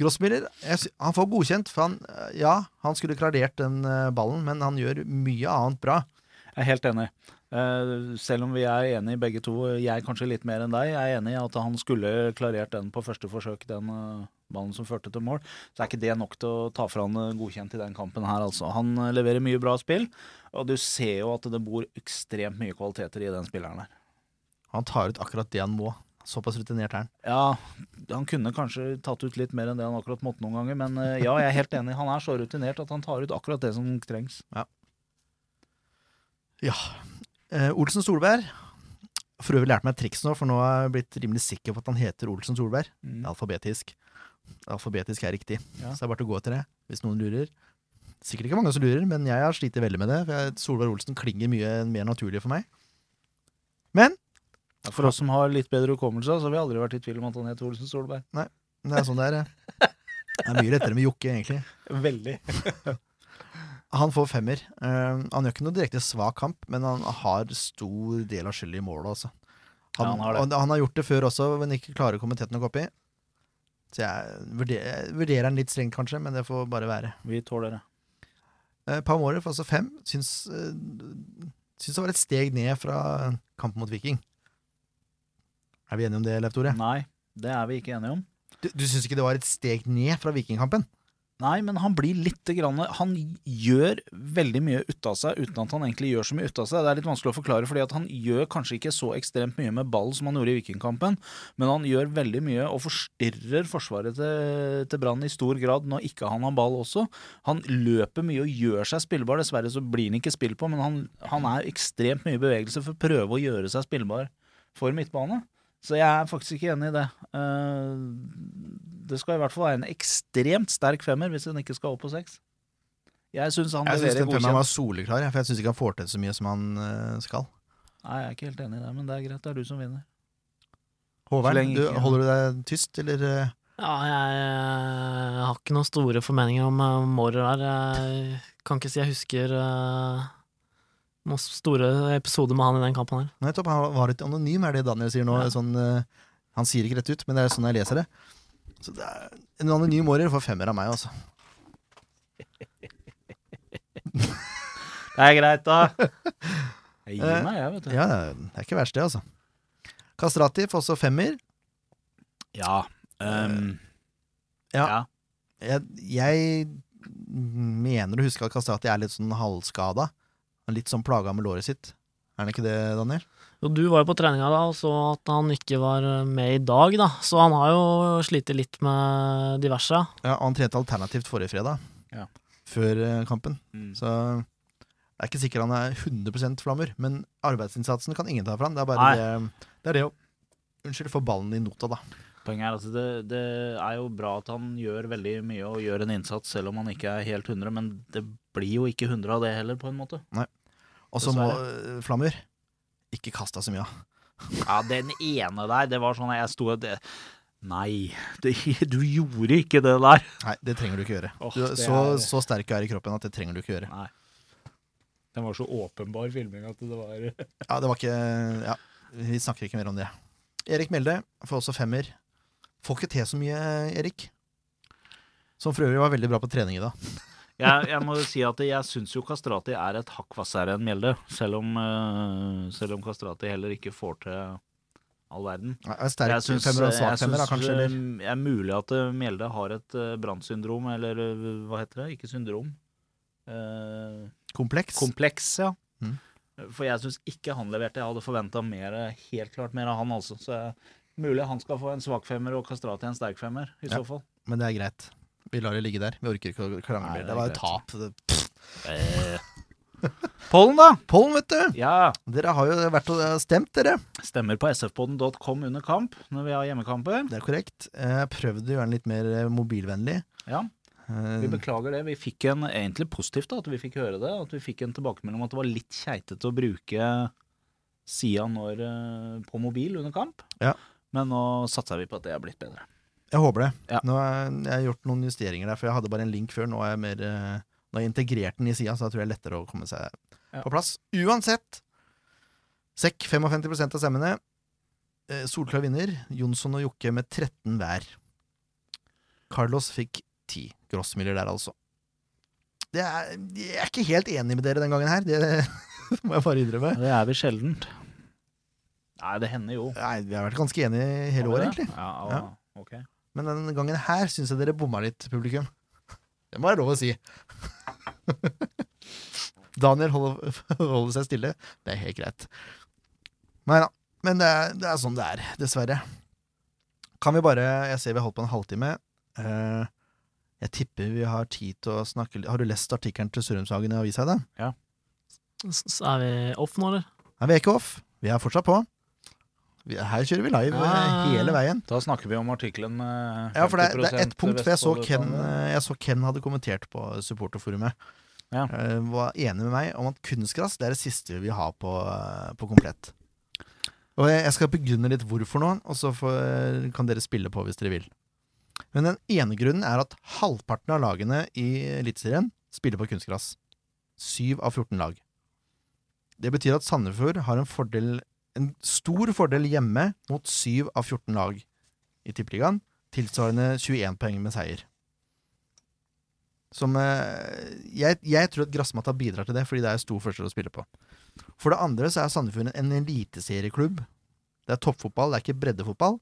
Grossmiller, han får godkjent, for han, ja, han skulle klarert den eh, ballen, men han gjør mye annet bra. Jeg er helt enig. Eh, selv om vi er enige begge to, jeg kanskje litt mer enn deg, jeg er enig i at han skulle klarert den på første forsøk, den eh, ballen som førte til mål. Så er ikke det nok til å ta fra han eh, godkjent i den kampen her, altså. Han leverer mye bra spill, og du ser jo at det bor ekstremt mye kvaliteter i den spilleren der. Han tar ut akkurat det han må. Såpass rutinert er han. Ja, han kunne kanskje tatt ut litt mer enn det han akkurat måtte noen ganger, men ja, jeg er helt enig. Han er så rutinert at han tar ut akkurat det som trengs. Ja. Eh, Olsen Solberg. For øvrig lært meg et triks nå, for nå har jeg blitt rimelig sikker på at han heter Olsen Solberg. Mm. Alfabetisk. Alfabetisk er riktig. Ja. Så det er bare til å gå etter det, hvis noen lurer. Sikkert ikke mange som lurer, men jeg har slitt veldig med det. For Solberg Olsen klinger mye mer naturlig for meg. Men For oss som har litt bedre hukommelse, så har vi aldri vært i tvil om at han heter Olsen Solberg. Nei, det er sånn det er. Det er mye lettere med Jokke, egentlig. Veldig. <laughs> Han får femmer. Uh, han gjør ikke noe direkte svak kamp, men han har stor del av skylda i målet. Altså. Han, Ja, han har det. Og han har gjort det før også, men ikke klarer å gå opp i. Så jeg vurderer, vurderer han litt strengt, kanskje, men det får bare være. Vi tåler det. Uh, Palmårer får altså fem. Syns, uh, syns det var et steg ned fra kampen mot Viking. Er vi enige om det, Leif Tore? Nei, det er vi ikke enige om. Du, du syns ikke det var et steg ned fra Vikingkampen? Nei, men han blir litt grann, Han gjør veldig mye ut av seg uten at han egentlig gjør så mye ut av seg. Det er litt vanskelig å forklare, fordi han gjør kanskje ikke så ekstremt mye med ball som han gjorde i Vikingkampen, men han gjør veldig mye og forstyrrer forsvaret til, til Brann i stor grad når ikke han har ball også. Han løper mye og gjør seg spillbar. Dessverre så blir han ikke spill på, men han, han er ekstremt mye i bevegelse for å prøve å gjøre seg spillbar for midtbane. Så jeg er faktisk ikke enig i det. Eh, det skal i hvert fall være en ekstremt sterk femmer hvis den ikke skal opp på seks. Jeg syns han Jeg syns den femmeren var soleklar, for jeg syns ikke han får til så mye som han eh, skal. Nei, jeg er ikke helt enig i det, men det er greit. Det er du som vinner. Håvard, du, holder du deg tyst, eller? eh? Ja, jeg, jeg har ikke noen store formeninger om Mårer her. Jeg kan ikke si jeg husker uh, noen store episoder med han i den kampen her. Nettopp, han var litt anonym, er det Daniel sier nå. Ja. Sånn, uh, han sier ikke rett ut, men det er sånn jeg leser det. Så det er En anonym årer får femmer av meg, altså. Det er greit, da. <laughs> Jeg gir meg, jeg, vet du. Ja, det er ikke verst, det, altså. Kastrati får også femmer. Ja. Um, Ja. ja. Jeg, jeg mener å huske at Kastrati er litt sånn halvskada. Litt sånn plaga med låret sitt. Er han ikke det, Daniel? Du var jo på treninga da og så at han ikke var med i dag, da. Så han har jo slitt litt med diverse. Ja, Han trente alternativt forrige fredag. Ja. Før eh, kampen. Mm. Så jeg er ikke sikker han er 100 flammer, men arbeidsinnsatsen kan ingen ta fra han. Det er bare det, det er det å Unnskyld, få ballen i nota, da. Poenget er altså det, det er jo bra at han gjør veldig mye og gjør en innsats, selv om han ikke er helt 100, men det blir jo ikke 100 av det heller, på en måte. Nei. Og så må eh, Flammer ikke kasta så mye av. Ja, den ene der, det var sånn at jeg sto og det, Nei, det, du gjorde ikke det der. Nei, det trenger du ikke gjøre. Oh, Du, så, er- så sterk er i kroppen at det trenger du ikke gjøre. Nei. Den var så åpenbar filming at det var Ja, det var ikke Ja, vi snakker ikke mer om det. Erik Melde får også femmer. Får ikke til så mye, Erik. Som for øvrig var veldig bra på trening i dag. Jeg, jeg må si at jeg syns jo Kastrati er et hakk hvassere enn Mjelde, selv om, uh, selv om Kastrati heller ikke får til all verden. Ja, Sterk Jeg syns? Eller? eh, Det er mulig at eh, Mjelde har et uh, brannsyndrom, eller hva heter det? Ikke syndrom. Uh, Kompleks? kompleks, ja. Mm. For jeg syns ikke han leverte. Jeg hadde forventa mer, helt klart mer av han, altså. Så mulig han skal få en svak femmer og Kastrati en sterk femmer, i Ja. så fall. Men det er greit. Vi lar det ligge der. Vi orker ikke å krangle mer. det Det er var jo tap. Det- <laughs> Pollen, da! Pollen, vet du! Ja. Dere har jo vært og stemt, dere. Stemmer på sfpodden.com under kamp når vi har hjemmekamper. Det er korrekt. Jeg prøvde å gjøre den litt mer eh, mobilvennlig. Ja, Eh, Vi beklager det. Vi fikk en egentlig positivt da, at vi fikk høre det. At vi fikk en tilbakemelding om at det var litt keitete å bruke sida når eh, på mobil under kamp. Ja. Men nå satser vi på at det har blitt bedre. Jeg håper det. Ja. Nå har jeg- gjort noen justeringer der, for jeg hadde bare en link før. Nå har jeg mer eh, Nå har jeg integrert den i sida, så da tror jeg det er lettere å komme seg Ja. på plass. Uansett. Sekk 55 av stemmene. Eh, Solklar vinner. Jonsson og Jokke med 13 hver. Carlos fikk 10. Grossmiller der, altså. Det er, jeg er ikke helt enig med dere den gangen her. Det <laughs> må jeg bare innrømme. Det er vi sjeldent. Nei, det hender jo. Nei, Vi har vært ganske enige hele året, egentlig. Ja, Ja. ok. Men denne gangen her syns jeg dere bomma litt, publikum. Det må være lov å si. <laughs> Daniel holder, holder seg stille. Det er helt greit. Nei da. Men det er, det er sånn det er, dessverre. Kan vi bare Jeg ser vi har holdt på en halvtime. Eh, jeg tipper vi har tid til å snakke litt Har du lest artikkelen til Sørumshagen i avisa i dag? Ja. Så Er vi off nå, eller? Nei, vi er ikke off. Vi er fortsatt på. Vi, her kjører vi live eh, Ah. hele veien. Da snakker vi om artikkelen med Ja, for det, er- det er ett punkt, for jeg så, Ken, eh, jeg så Ken hadde kommentert på supporterforumet. Ja. Eh, Var enig med meg om at kunstgras det er det siste vi har på, eh, på komplett. Og jeg jeg skal begrunne litt hvorfor nå, og så får, kan dere spille på hvis dere vil. Men den ene grunnen er at halvparten av lagene i Eliteserien spiller på kunstgras. Syv av 14 lag. Det betyr at Sandefjord har en fordel en stor fordel hjemme mot syv av 14 lag i Tippeligaen, tilsvarende 21 poeng med seier. Som eh, jeg, jeg tror at gressmatta bidrar til det, fordi det er stor forskjell å spille på. For det andre så er Sandefjord en eliteserieklubb. Det er toppfotball, det er ikke breddefotball.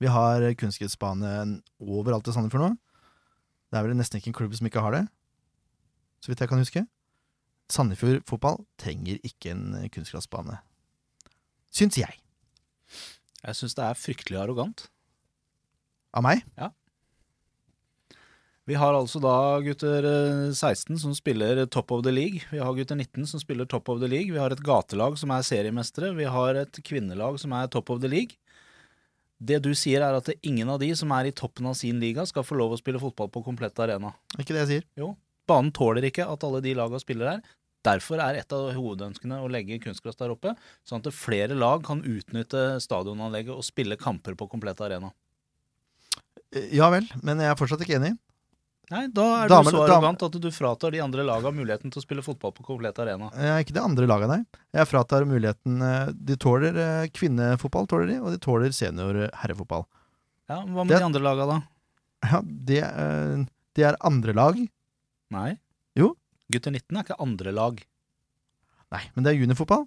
Vi har kunstgressbane overalt i Sandefjord nå. Det er vel nesten ikke en klubb som ikke har det, så vidt jeg kan huske. Sandefjord fotball trenger ikke en kunstgressbane. Syns jeg. Jeg syns det er fryktelig arrogant. Av meg. Ja. Vi har altså da gutter eh, 16 som spiller top of the league. Vi har gutter 19 som spiller top of the league. Vi har et gatelag som er seriemestere. Vi har et kvinnelag som er top of the league. Det du sier er at ingen av de som er i toppen av sin liga, skal få lov å spille fotball på komplett arena. Er ikke det jeg sier? Jo. Banen tåler ikke at alle de laga spiller her. Derfor er et av hovedønskene å legge kunstgress der oppe, sånn at flere lag kan utnytte stadionanlegget og spille kamper på komplett arena. Eh, Ja vel, men jeg er fortsatt ikke enig. Nei, da er Damer- du så arrogant at du fratar de andre laga muligheten til å spille fotball på komplett arena. Jeg er ikke de andre laga, nei. Jeg fratar muligheten eh, De tåler eh, kvinnefotball, tåler de, og de tåler senior eh, herrefotball. Ja, Hva med Det- de andre laga, da? Ja, det, de er andre lag. Nei. Gutter 19 er ikke andre lag. Nei, men det er juniorfotball.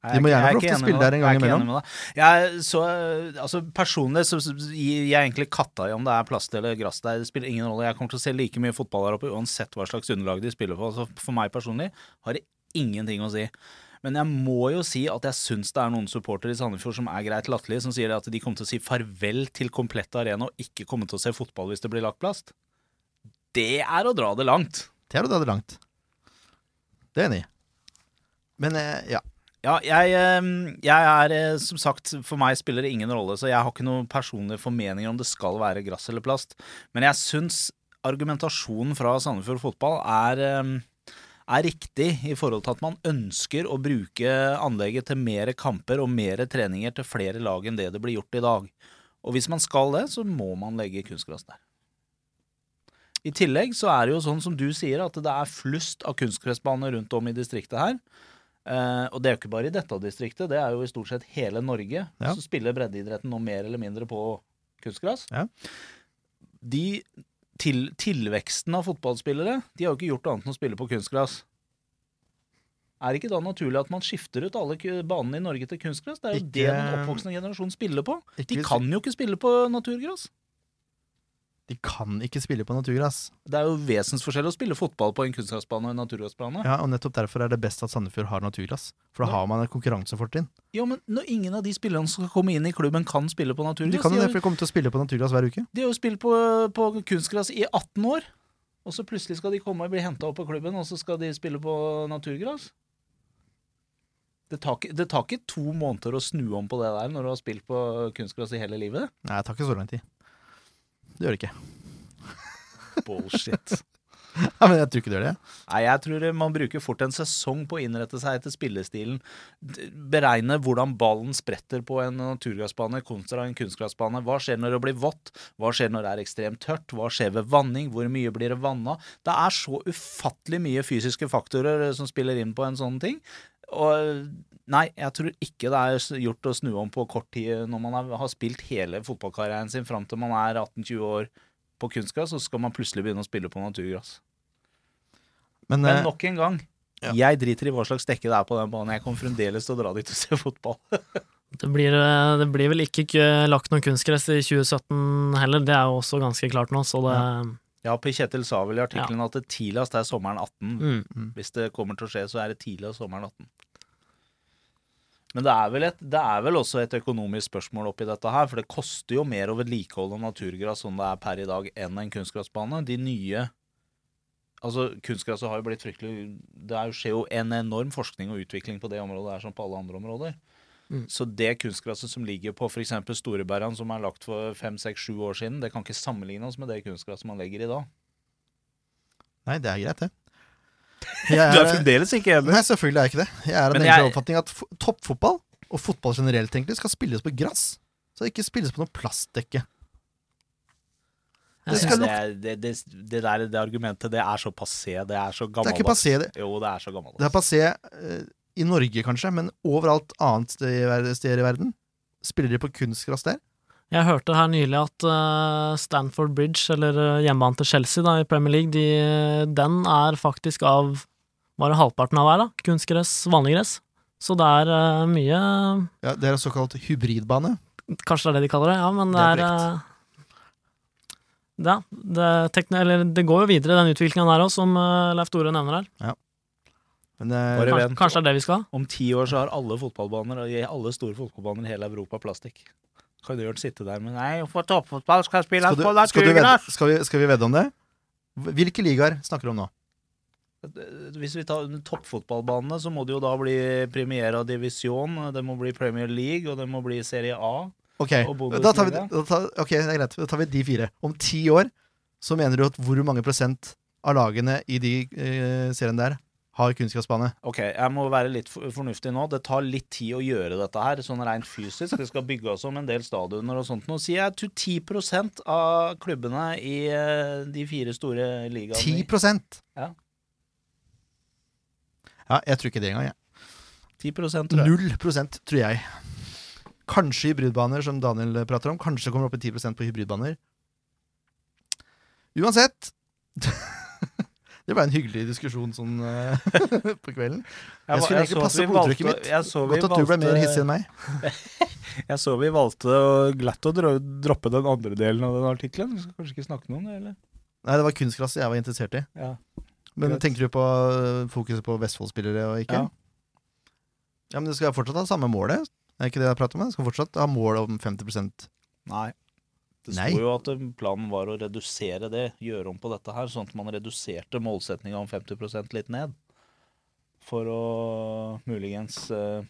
Jeg De må er gjerne er få lov til å spille der en gang imellom. enig. Jeg, så, altså, personlig så gir jeg egentlig katta i om det er plast eller gress der. Det spiller ingen rolle. Jeg kommer til å se like mye fotball der oppe uansett hva slags underlag de spiller på. Altså, for meg personlig har det ingenting å si. Men jeg må jo si at jeg syns det er noen supportere i Sandefjord som er greit latterlige, som sier at de kommer til å si farvel til komplett arena og ikke komme til å se fotball hvis det blir lagt plast. Det er å dra det langt. Det er å dra det langt. Det er jeg enig i. Men eh, ja. Ja, jeg, eh, jeg er eh, som sagt For meg spiller det ingen rolle, så jeg har ikke noen personlige formeninger om det skal være gress eller plast. Men jeg syns argumentasjonen fra Sandefjord fotball er, er riktig i forhold til at man ønsker å bruke anlegget til mer kamper og mer treninger til flere lag enn det det blir gjort i dag. Og hvis man skal det, så må man legge kunstgress der. I tillegg så er det jo sånn som du sier, at det er flust av kunstgressbaner rundt om i distriktet her. Eh, og det er jo ikke bare i dette distriktet, det er jo i stort sett hele Norge. Ja. Så spiller breddeidretten nå mer eller mindre på kunstgress. Ja. De til, tilveksten av fotballspillere, de har jo ikke gjort annet enn å spille på kunstgress. Er det ikke da naturlig at man skifter ut alle banene i Norge til kunstgress? Det er jo Ikke- det den oppvoksende generasjonen spiller på. De kan jo ikke spille på naturgress. De kan ikke spille på naturgress. Det er jo vesensforskjell å spille fotball på en kunstgressbane og en naturgressbane. Ja, og nettopp derfor er det best at Sandefjord har naturgress. For da Ja. har man et konkurransefortrinn. Ja, men når ingen av de spillerne som skal komme inn i klubben, kan spille på De kan jo de, det, for de kommer til å spille på naturgress hver uke. de har jo spilt på, på kunstgress i 18 år, og så plutselig skal de komme og bli henta opp på klubben, og så skal de spille på naturgress. Det tar, ikke- det tar ikke to måneder å snu om på det der når du har spilt på kunstgress i hele livet. Nei, det tar ikke så lang tid. Det gjør det ikke. <laughs> Bullshit. Ja, men jeg tror ikke det gjør det. Nei, jeg tror man bruker fort en sesong på å innrette seg etter spillestilen. Beregne hvordan ballen spretter på en naturgressbane kontra en kunstgressbane. Hva skjer når det blir vått? Hva skjer når det er ekstremt tørt? Hva skjer ved vanning? Hvor mye blir det vanna? Det er så ufattelig mye fysiske faktorer eh, som spiller inn på en sånn ting. Og nei, jeg tror ikke det er gjort å snu om på kort tid når man er, har spilt hele fotballkarrieren sin fram til man er 18-20 år på kunstgress, så skal man plutselig begynne å spille på naturgress. Men, Men eh, nok en gang, ja. jeg driter i hva slags dekke det er på den banen. Jeg kommer fremdeles til å dra dit og <laughs> se fotball. Det blir, eh, det blir vel ikke lagt noe kunstgress i 2017 heller, det er jo også ganske klart nå, så det Ja, Per Kjetil sa vel i artikkelen at det tidligst er sommeren 18. mm. Hvis det kommer til å skje, så er det tidligst sommeren 18. Men det er, vel et, det er vel også et økonomisk spørsmål oppi dette her, for det koster jo mer å vedlikeholde naturgress som det er per i dag, enn en kunstgressbane. De nye Altså, kunstgresset har jo blitt fryktelig Det er jo, skjer jo en enorm forskning og utvikling på det området her som på alle andre områder. Mm. Så det kunstgresset som ligger på f.eks. Storebergan, som er lagt for fem, seks, sju år siden, det kan ikke sammenlignes med det kunstgresset man legger i dag. Nei, det er greit, det. <laughs> Jeg Du er fremdeles ikke enig? Nei, selvfølgelig er jeg ikke det. Jeg er av den jeg- oppfatning at toppfotball, og fotball generelt egentlig, skal spilles på gress. Så det ikke spilles på noe plastdekke. Det det, er- det, det, der det argumentet, det er så passé. Det er så Det er ikke passé, det. Jo, det er så gammelt. Det er passé eh, i Norge, kanskje, men overalt annet sted i ver- steder i verden. Spiller de på kunstgress der? Jeg hørte her nylig at eh, Stanford Bridge, eller uh, hjemmebanen til Chelsea da, i Premier League, de, den er faktisk av Var det halvparten av hver, da? Kunstgress, vanlig gress. Så det er eh, mye Ja, Det er en såkalt hybridbane. Kanskje det er det de kaller det, ja, men det, Det er er, eh, Ja, det, det går jo videre, den utviklinga der òg, som eh, Leif Tore nevner her. Men eh, Bare Kanskje, vent. kanskje det er det vi skal? Om ti år så har alle fotballbaner og alle store fotballbaner i hele Europa plastikk. Kan du gjøre sitte der med Nei, for toppfotball skal spilles på vi, skal vi vedde om det? Hvilke ligaer snakker du om nå? Hvis vi tar toppfotballbanene, så må det jo da bli Premiera Divisjon, det må bli Premier League, og det må bli Serie A. Ok, da tar vi, da tar, okay, det er greit. Da tar vi de fire. Om ti år så mener du at hvor mange prosent av lagene i de eh, seriene der har kunstgressbane? Ok, jeg må være litt fornuftig nå. Det tar litt tid å gjøre dette her, sånn rent fysisk. Det skal bygge oss om en del stadioner og sånt. Nå sier jeg til 10% av klubbene i eh, de fire store ligaene 10% Ja. Ja, jeg tror ikke det engang. jeg. 10 tror jeg. Null prosent, tror jeg. Kanskje hybridbaner, som Daniel prater om. Kanskje kommer opp i 10% på hybridbaner. Uansett <laughs> Det ble en hyggelig diskusjon sånn eh, <laughs> på kvelden. Jeg skulle egentlig passe på uttrykket mitt. Godt at du ble mer hissig enn meg. <laughs> Jeg så vi valgte glatt å droppe den andre delen av den artikkelen. Vi skal kanskje ikke snakke noe om det, eller? Nei, det var kunstgras jeg var interessert i. Ja. Men tenker du på øh, fokuset på Vestfold-spillere og ikke? Ja. Ja. men du skal fortsatt ha samme målet. Er ikke det jeg prater om? Du skal fortsatt ha mål om 50% Nei. Det Nei. sto jo at eh, planen var å redusere det, gjøre om på dette her, sånn at man reduserte målsetninga om 50% litt ned. For å muligens uh,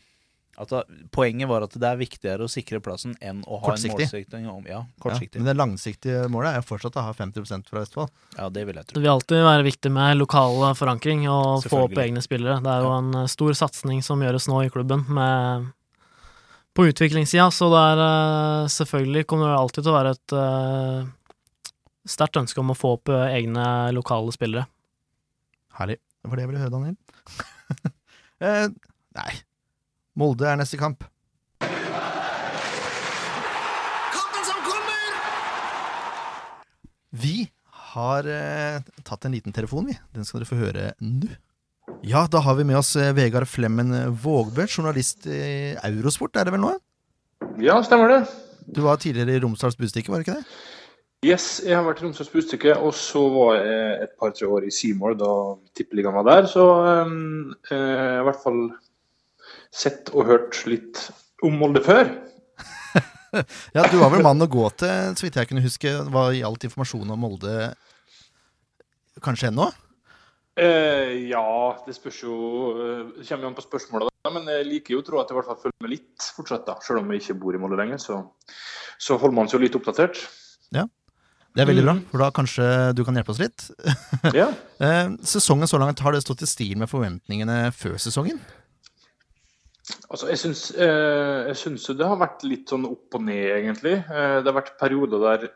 at da, Poenget var at det er viktigere å sikre plassen enn å ha Kortsiktig. en målsetning om Ja, Ja, men det langsiktige målet er fortsatt å ha 50 fra Østfold. Ja, det vil jeg tro. Det vil alltid være viktig med lokal forankring og få opp egne spillere. Det er jo en eh, stor satsing som gjøres nå i klubben med, på utviklingssida, så det er eh, selvfølgelig kommer det alltid til å være et uh, sterkt ønske om å få opp eh, egne lokale spillere. Herlig. Det var det jeg ville høre, Daniel. <laughs> eh, nei. Molde er neste kamp. Kampen som kommer! Vi har eh, tatt en liten telefon, vi. Den skal dere få høre nå. Ja, da har vi med oss eh, Vegard Flemmen Vågbø, journalist i Eurosport, er det vel nå? Ja, stemmer det. Du var tidligere i Romsdals Budstikke, var det ikke det? Yes, jeg har vært i Romsdals Budstikke, og så var jeg et par-tre år i Seymour da tippeligaen var der. Så um, eh, jeg har i hvert fall sett og hørt litt om Molde før. <laughs> Ja, du var vel mannen å gå til, så vidt jeg kunne huske, hva gjaldt informasjon om Molde kanskje ennå? Eh, ja, det spørs jo eh, Det kommer jo an på spørsmålet, da. Men jeg liker jo å tro at jeg i hvert fall følger med litt fortsatt, da. Selv om jeg ikke bor i Molde lenger, så, så holder man seg jo litt oppdatert. Ja, Det er veldig bra, Mm. for da kanskje du kan hjelpe oss litt. <laughs> Ja. Eh, sesongen så langt, har det stått i stil med forventningene før sesongen? Altså, jeg syns, eh, jeg syns det har vært litt sånn opp og ned, egentlig. Det har vært perioder der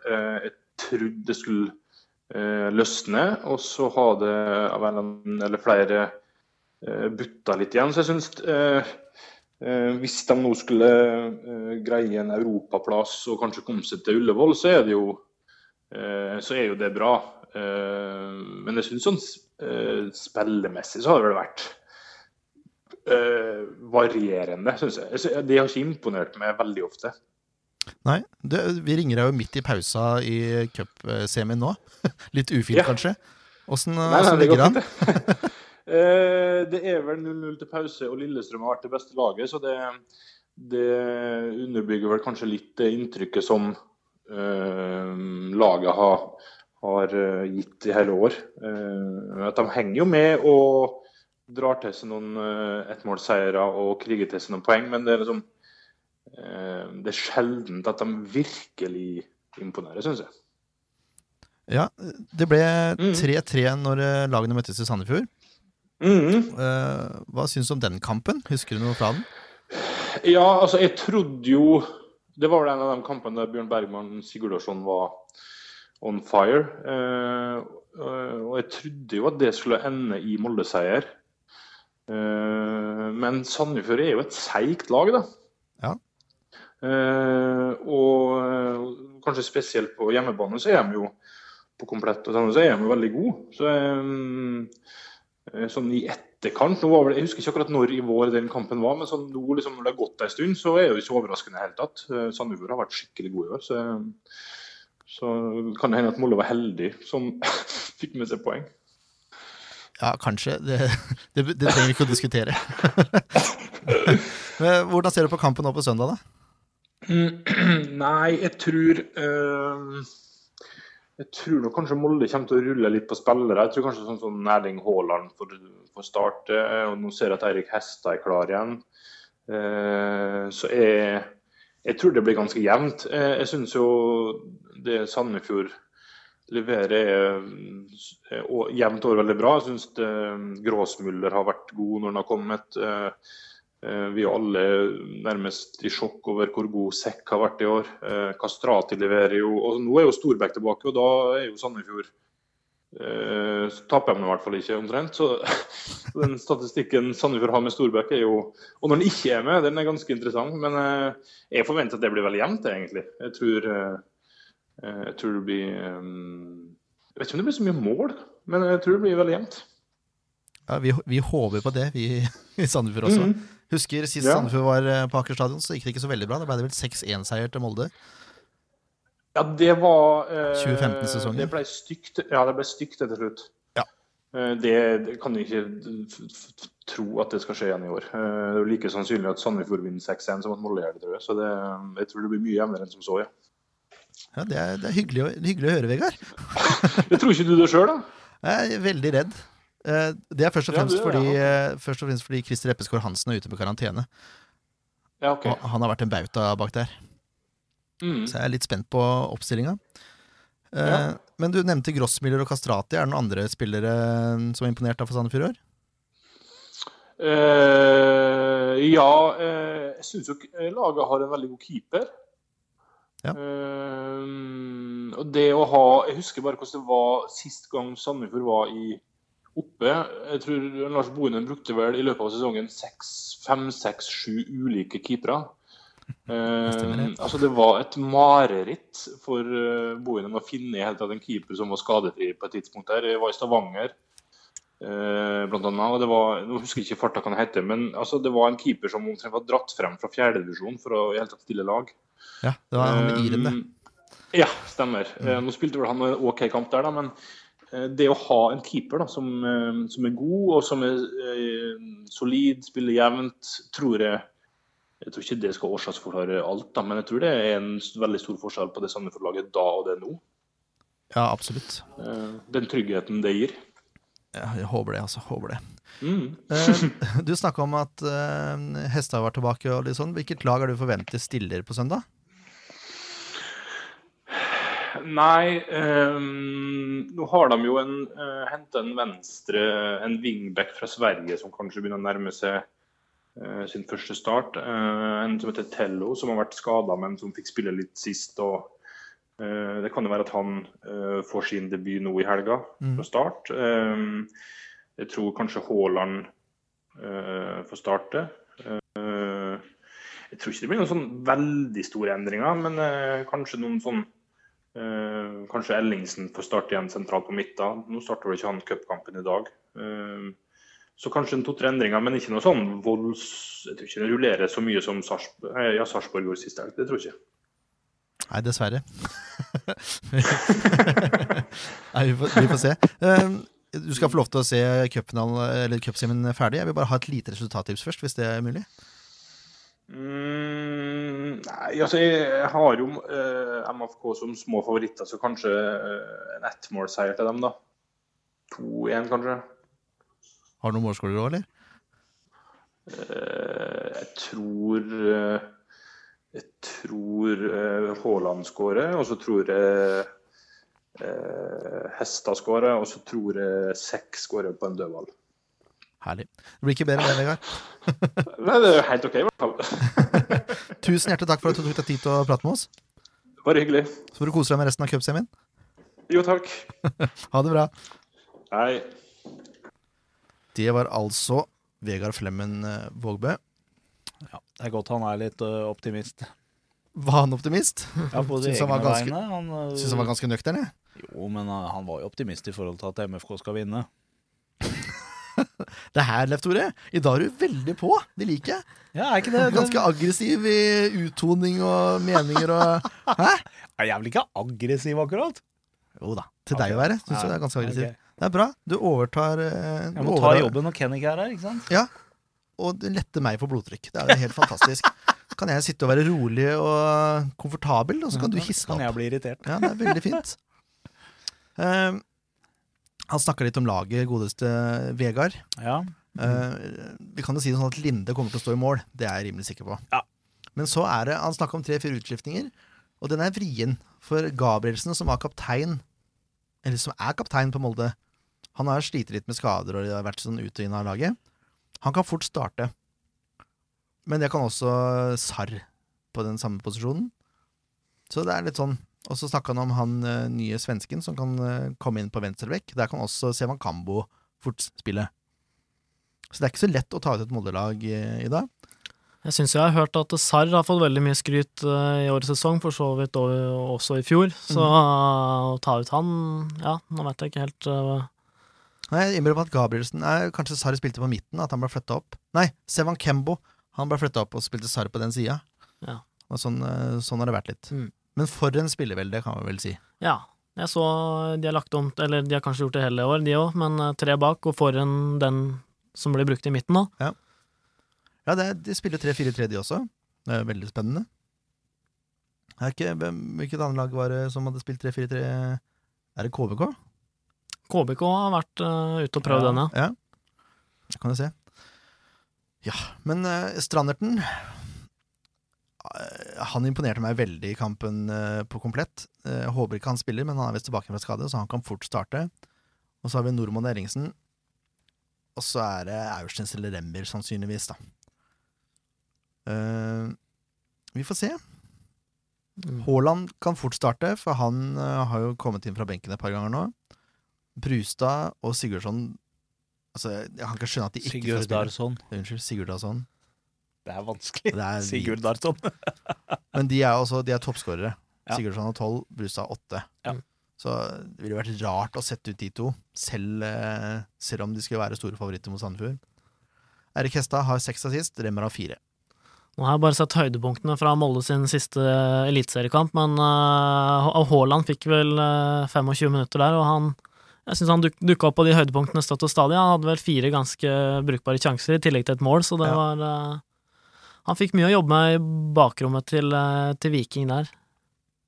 jeg trodde det skulle løsne, og så har det av en eller flere eh, butta litt igjen. Så jeg syns eh, eh, hvis de nå skulle eh, greie en europaplass og kanskje komme seg til Ullevål, så er det jo, eh, så er jo det bra. Eh, men jeg syns sånn eh, spillemessig så har det vel vært eh, varierende, syns jeg. Jeg De har ikke imponert meg veldig ofte. Nei, Du, vi ringer deg jo midt i pausa i cupsemien nå. <laughs> Litt ufint, Ja. kanskje. Åssen det ligger det an? det. <laughs> <laughs> Eh, er vel 0-0 til pause, og Lillestrøm har vært det beste laget. Så det, det underbygger vel kanskje litt det inntrykket som øh, laget har, har eh, gitt i hele år. At de henger jo med og drar til seg noen uh, og kriger til seg noen poeng, men det er liksom Det er sjeldent at de virkelig imponerer, syns jeg. Ja, det ble Mm. 3-3 når eh, lagene møttes i Sandefjord. Mm. Eh, hva syns du om den kampen? Husker du noe fra den? Ja, altså jeg trodde jo Det var vel en av de kampene der Bjørn Bergman Sigurdarsson var on fire. Eh, eh, og jeg trodde jo at det skulle ende i Molde-seier. Eh, men Sandefjord er jo et seigt lag, da. Eh, og eh, kanskje spesielt på hjemmebane så er de jo på komplett og så er de jo veldig gode. Så eh, sånn i etterkant nå var vel, Jeg husker ikke akkurat når i vår den kampen var, men sånn nå liksom, når det har gått en stund, så er det jo ikke overraskende i det hele tatt. Sandefjord har vært skikkelig gode i år. Så, så kan det hende at Molde var heldig som <laughs> fikk med seg poeng. Ja, kanskje. Det, det, det trenger vi ikke å diskutere. <laughs> Hvordan ser du på kampen nå på søndag, da? Mm, <clears throat> Nei, jeg tror eh, Jeg tror nok kanskje Molde kommer til å rulle litt på spillere. Jeg tror kanskje sånn som Erling Haaland får, får starte. Og nå ser jeg at Eirik Hestad er klar igjen. Uh, så jeg, jeg tror det blir ganske jevnt. Uh, jeg syns jo det Sandefjord leverer er, er jevnt over veldig bra. Jeg syns Gråsmuller har vært god når han har kommet. Eh, Eh, Vi er alle nærmest i sjokk over hvor god Sekk har vært i år. Eh, Kastrati leverer jo og Nå er jo Storbekk tilbake, og da er jo Sandefjord eh, Så taper de i hvert fall ikke, omtrent. Så <laughs> den statistikken Sandefjord har med Storbekk, er jo Og når den ikke er med, den er ganske interessant. Men eh, jeg forventer at det blir veldig jevnt, egentlig. Jeg tror, eh, eh, jeg tror det blir eh, Jeg vet ikke om det blir så mye mål, men jeg tror det blir veldig jevnt. Ja, vi, vi håper på det, vi <laughs> i Sandefjord også. Mm. Husker sist Ja. Sandefjord var eh, på Aker stadion, så gikk det ikke så veldig bra. Da ble det vel 6-1-seier til Molde. Ja, det var eh, 2015-sesongen. Det ble stygt Ja, det ble stygt etter slutt. Ja. Eh, det, det kan du ikke tro at det skal skje igjen i år. Eh, det er like sannsynlig at Sandefjord vinner 6-1 som at Molde gjør det, tror jeg. Så det, jeg tror det blir mye jevnere enn som så, ja. Ja, det er, det er hyggelig, å- hyggelig å høre, Vegard. <laughs> Det tror ikke du det sjøl, da? Jeg er veldig redd. Eh, Det er først og fremst ja, det, fordi, ja. eh, først og fremst fordi Christer Eppeskår Hansen er ute på karantene. Ja, okay. Og han har vært en bauta bak der. Mm. Så jeg er litt spent på oppstillinga. Eh. Men du nevnte Grossmiller og Kastrati. Er det noen andre spillere som er imponert av for Sandefjord i år? Uh, ja, uh, jeg syns jo laget har en veldig god keeper. Ja. Uh, og det å ha Jeg husker bare hvordan det var sist gang Sandefjord var i oppe. Jeg tror Lars Bohinen brukte vel i løpet av sesongen fem, seks, sju ulike keepere. Eh, det. altså det var et mareritt for uh, Bohinen å finne i hele tatt en keeper som var skadefri på et tidspunkt. der. Jeg var i Stavanger eh, blant annet, og det var, nå husker jeg ikke farta hva han heter, men altså, det var en keeper som omtrent var dratt frem fra fjerdedivisjon for å i hele tatt stille lag. Ja, det var han med Iren, det. Um, Ja, stemmer. Eh, Nå spilte vel han en OK kamp der, da, men eh, det å ha en keeper da, som, eh, som er god og som er eh, solid, spiller jevnt, tror jeg Jeg tror ikke det skal årsaksforklare alt, da, men jeg tror det er en veldig stor forskjell på det Sandefjord-laget da og det nå. Ja, absolutt. Eh, Den tryggheten det gir. Ja, jeg håper det, altså. Håper det. Mm. Eh, <laughs> du snakka om at Hestad var tilbake. og litt sånn. Hvilket lag er du forventer stiller på søndag? Nei, um, nå har de jo en, uh, henta en venstre, en wingback fra Sverige som kanskje begynner å nærme seg uh, sin første start. Uh, en som heter Tello, som har vært skada, men som fikk spille litt sist. og uh, Det kan jo være at han eh, får sin debut nå i helga Mm. fra start. Ehm, jeg tror kanskje Haaland eh, får starte. Eh, jeg tror ikke det blir noen sånn veldig store endringer, men eh, kanskje noen sånn Eh, kanskje Ellingsen får starte igjen sentralt på midten. Nå starter vel ikke han cupkampen i dag. Uh, så kanskje to-tre endringer, men ikke noe sånn volds... Jeg tror ikke det rullerer så mye som Sarpsborg, eh, ja, Sarsborg gjorde sist helg. Det tror jeg ikke. Nei, dessverre. <laughs> Nei, vi får, vi får se. Eh, du skal få lov til å se cupsemien ferdig. Jeg vil bare ha et lite resultattips først, hvis det er mulig. Mm, nei, altså jeg, har jo eh, MFK som små favoritter, så kanskje eh, en ettmålseier til dem, da. 2-1, kanskje. Har du noen målskårer òg, eller? Eh, jeg tror eh, Jeg tror eh, Haaland skårer, og så tror jeg Hesta Hestad skårer, og så tror jeg Sekk skårer på en dødball. Herlig. Det blir ikke bedre enn det, Vegard. <laughs> Nei, det er jo helt OK, i hvert fall. <laughs> Tusen hjertelig takk for at du tok deg tid til å prate med oss. Bare hyggelig. Så får du kose deg med resten av cupsemien. Jo, takk. <laughs> Ha det bra. Hei. Det var altså Vegard Flemmen eh, Vågbø. Ja, det er godt han er litt ø, optimist. Var han optimist? Ja, på de Syns han egne ganske- vegne. Han, ø, Syns han var ganske nøktern, jeg. Jo, men han var jo optimist i forhold til at MFK skal vinne. Det her, Leif Tore, i dag er du veldig på. Det liker jeg. Ja, er ikke det? Ganske aggressiv i uttoning og meninger og <laughs> Hæ? Er jeg vel ikke aggressiv, akkurat? Jo da. Til deg å være, syns jeg det er ganske aggressiv. Okay. Det er bra. Du overtar uh, Jeg må må ta jobben når Kenny er her, ikke sant? Ja. Og det letter meg for blodtrykk. Det er jo helt fantastisk. <laughs> Kan jeg sitte og være rolig og komfortabel, og så kan du hisse Kan jeg bli irritert? Ja, det er veldig fint. <laughs> Eh, han snakka litt om laget, godeste Vegard. Ja. Uh, vi kan jo si det sånn at Linde kommer til å stå i mål. Det er jeg rimelig sikker på. Ja. Men så er det Han snakka om tre-fire utskiftninger, og den er vrien. For Gabrielsen, som var kaptein, eller som er kaptein på Molde, han har slitt litt med skader og har vært sånn ut og inn av laget. Han kan fort starte. Men det kan også Sarr på den samme posisjonen. Så det er litt sånn Og så snakka han om han eh, nye svensken som kan eh, komme inn på venstrebekk. Der kan også Sevan Kambo fort spille. Så det er ikke så lett å ta ut et Molde-lag eh, i dag. Jeg syns jeg har hørt at Sarr har fått veldig mye skryt i årets sesong, for så vidt og- også i fjor. Så eh, å ta ut han Ja, nå vet jeg ikke helt Nei, Jeg meg at Gabrielsen er, Kanskje Sarri spilte på midten, at han ble flytta opp. Nei, Sevan Kembo. Han ble flytta opp og spilte Sarri på den sida. Ja. Og sånn, sånn har det vært litt. Mm. Men for en spillevelde, kan vi vel si. Ja. Jeg så de har lagt om Eller de har kanskje gjort det hele år, de òg, men eh, tre bak og foran den som blir brukt i midten nå. Ja, det, er- De spiller 3-4-3, de også. Det er veldig spennende. Er ikke, hvem, hvilket annet lag var det som hadde spilt 3-4-3? Er det KBK? KBK har vært uh, ute og prøvd Ja. den, ja. Ja, det kan du se. Ja, men uh, Stranderten Han imponerte meg veldig i kampen eh, på komplett. Eh, Jeg håper ikke han spiller, men han er visst tilbake fra skade, så han kan fort starte. Og så har vi Normann Ellingsen. Og så er det Aurstens eller Rember, sannsynligvis, da. Uh, vi får se. Mm. Haaland kan fort starte, for han eh, har jo kommet inn fra benken et par ganger nå. Brustad og Sigurdsson Altså, Jeg kan ikke skjønne at de ikke skal spille. Unnskyld, Sigurdarsson. Det er vanskelig. Det er Sigurd Darton. <laughs> Men de er også de er toppskårere. Ja. Sigurdsson har tolv, Brustad åtte. Ja. Så det ville vært rart å sette ut de to, selv, eh, selv om de skulle være store favoritter mot Sandefjord. Erik Hestad har seks assist, Remmer har fire. Nå har jeg bare sett høydepunktene fra Molde sin siste eliteseriekamp, men uh, Haaland fikk vel uh, 25 minutter der, og han jeg syns han duk, dukka opp på de høydepunktene støtt og stadig. Han hadde vel fire ganske brukbare sjanser, i tillegg til et mål, så det Ja. var uh, Han fikk mye å jobbe med i bakrommet til, uh, til Viking der.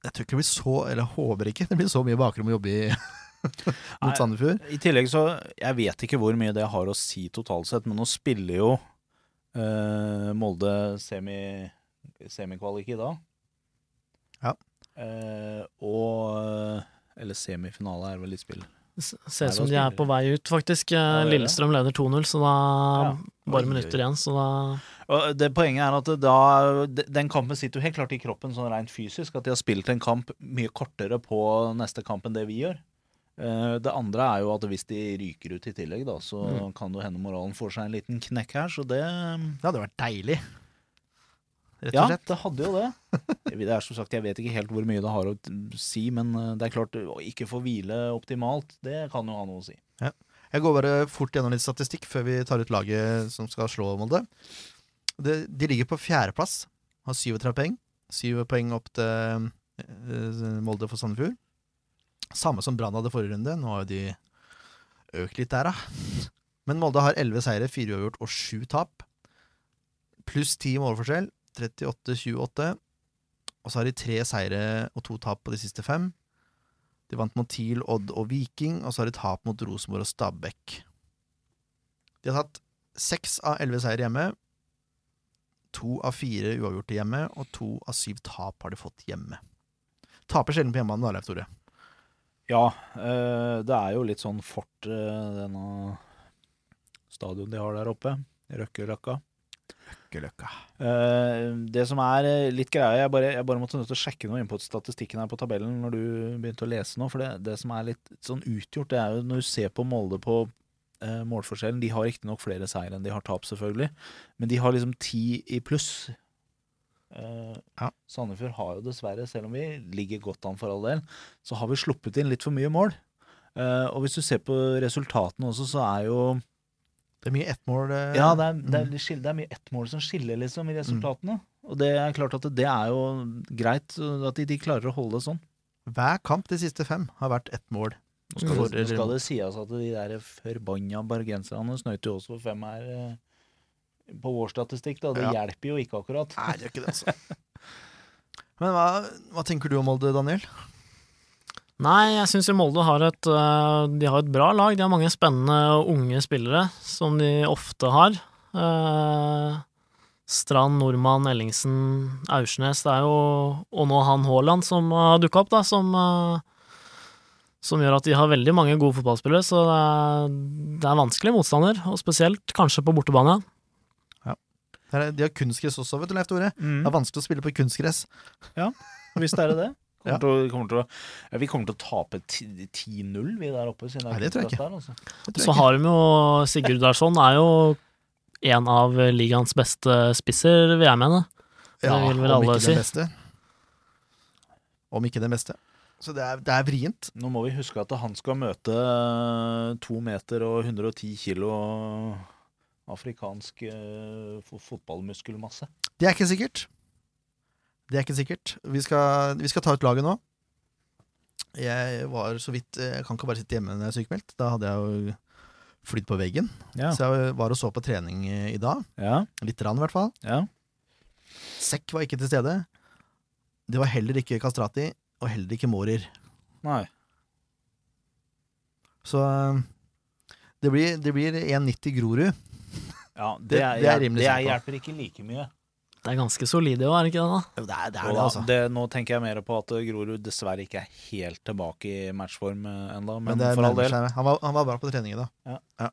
Jeg tror ikke det blir så Eller jeg håper ikke det blir så mye bakrom å jobbe i <laughs> mot Nei. Sandefjord. I tillegg så Jeg vet ikke hvor mye det har å si totalt sett, men nå spiller jo eh, Molde semi, semikvalik i dag. Ja. Eh, og Eller semifinale er vel litt spill. Ser ut som de er på vei ut, faktisk. Eh, Ja. Lillestrøm leder 2-0, så da Ja. Bare minutter igjen, så da Og det Poenget er at da Den kampen sitter jo helt klart i kroppen sånn rent fysisk. At de har spilt en kamp mye kortere på neste kamp enn det vi gjør. Eh, Det andre er jo at hvis de ryker ut i tillegg, da, så kan det hende moralen får seg en liten knekk her. Så det Det hadde vært deilig. Rett og Ja, det hadde jo det. <laughs> Det er som sagt, Jeg vet ikke helt hvor mye det har å si, men eh, det er klart å ikke få hvile optimalt, det kan jo ha noe å si. Jeg går bare fort gjennom litt statistikk før vi tar ut laget som skal slå Molde. Det, de ligger på fjerdeplass, har 37 poeng. Syv poeng opp til eh, Molde for Sandefjord. Samme som Brann hadde forrige runde. Nå har jo de økt litt der, da. Men Molde har 11 seire, 4 uavgjort og 7 tap. Pluss 10 målforskjell. 38-28. Og så har de tre seire og to tap på de siste fem. De vant mot TIL, Odd og Viking, og så har de tap mot Rosenborg og Stabæk. De har tatt seks av elleve seire hjemme. To av fire uavgjorte hjemme, og to av syv tap har de fått hjemme. Taper sjelden på hjemmebane, da, Leif Tore. Ja, eh, det er jo litt sånn fort, eh, denne stadion de har der oppe. Røkkeløkka. Røkkeløkka. Eh, det som er litt greia jeg bare, jeg bare måtte nødt til å sjekke noe inn på statistikken her på tabellen når du begynte å lese nå. For det, det som er litt sånn utgjort, det er jo når du ser på Molde på eh, målforskjellen De har riktignok flere seier enn de har tap, selvfølgelig, men de har liksom ti i pluss. Eh, Ja. Sandefjord har jo dessverre, selv om vi ligger godt an for all del, så har vi sluppet inn litt for mye mål. Eh, og hvis du ser på resultatene også, så er jo Det er mye ettmål. eh, ja, det er, det, er, mm. det, er mye ett mål som skiller liksom i resultatene. Og det er klart at det er jo greit at de, de klarer å holde det sånn. Hver kamp de siste fem har vært ett mål. Nå skal, For- det, nå skal det sies at de der forbanna bergenserne snøyt jo også for fem her eh, på vår statistikk. da. Det Ja. hjelper jo ikke akkurat. Nei, det gjør ikke det, altså. <laughs> Men hva, hva tenker du om Molde, Daniel? Nei, jeg syns Molde har et, øh, de har et bra lag. De har mange spennende og unge spillere, som de ofte har. Eh, Strand, Nordmann, Ellingsen, Aursnes. Det er jo Og nå han Haaland som har dukka opp, da, som som gjør at de har veldig mange gode fotballspillere, så det er, det er vanskelig motstander, og spesielt kanskje på bortebane. Er- De har kunstgress også, vet du, Leif Tore. Mm. Det er vanskelig å spille på kunstgress. Visst er det <laughs> det. Kommer Ja. til kommer til å, ja, vi kommer til å tape 10-0, vi der oppe. Siden Nei, det tror jeg ikke. Der, altså. Tror jeg Så har de jo Sigurd Larsson er jo en av ligaens beste spisser, vil jeg mene. det vil vel om alle ikke si. den beste. Om ikke den beste. Så det er, det er vrient. Nå må vi huske at han skal møte eh, to meter og 110 kilo afrikansk eh, fotballmuskelmasse. Det er ikke sikkert. Det er ikke sikkert. Vi skal, vi skal ta ut laget nå. Jeg var så vidt Jeg kan ikke bare sitte hjemme når jeg er sykemeldt. Da hadde jeg jo flydd på veggen. Ja. Så jeg var og så på trening i dag. Ja. Litt rann, i hvert fall. ja. Sekk var ikke til stede. Det var heller ikke Kastrati, og heller ikke Mårer. Nei. Så det blir, det blir 1,90 Grorud. Ja, <laughs> det, er, det er rimelig det er, hjelper ikke like mye. Det er ganske solide òg, er det ikke det? da? Jo, Det er det, er det altså. det, nå tenker jeg mer på at Grorud dessverre ikke er helt tilbake i matchform eh, ennå, men, Men det for all del. Han var, han var bra på trening i dag. Ja.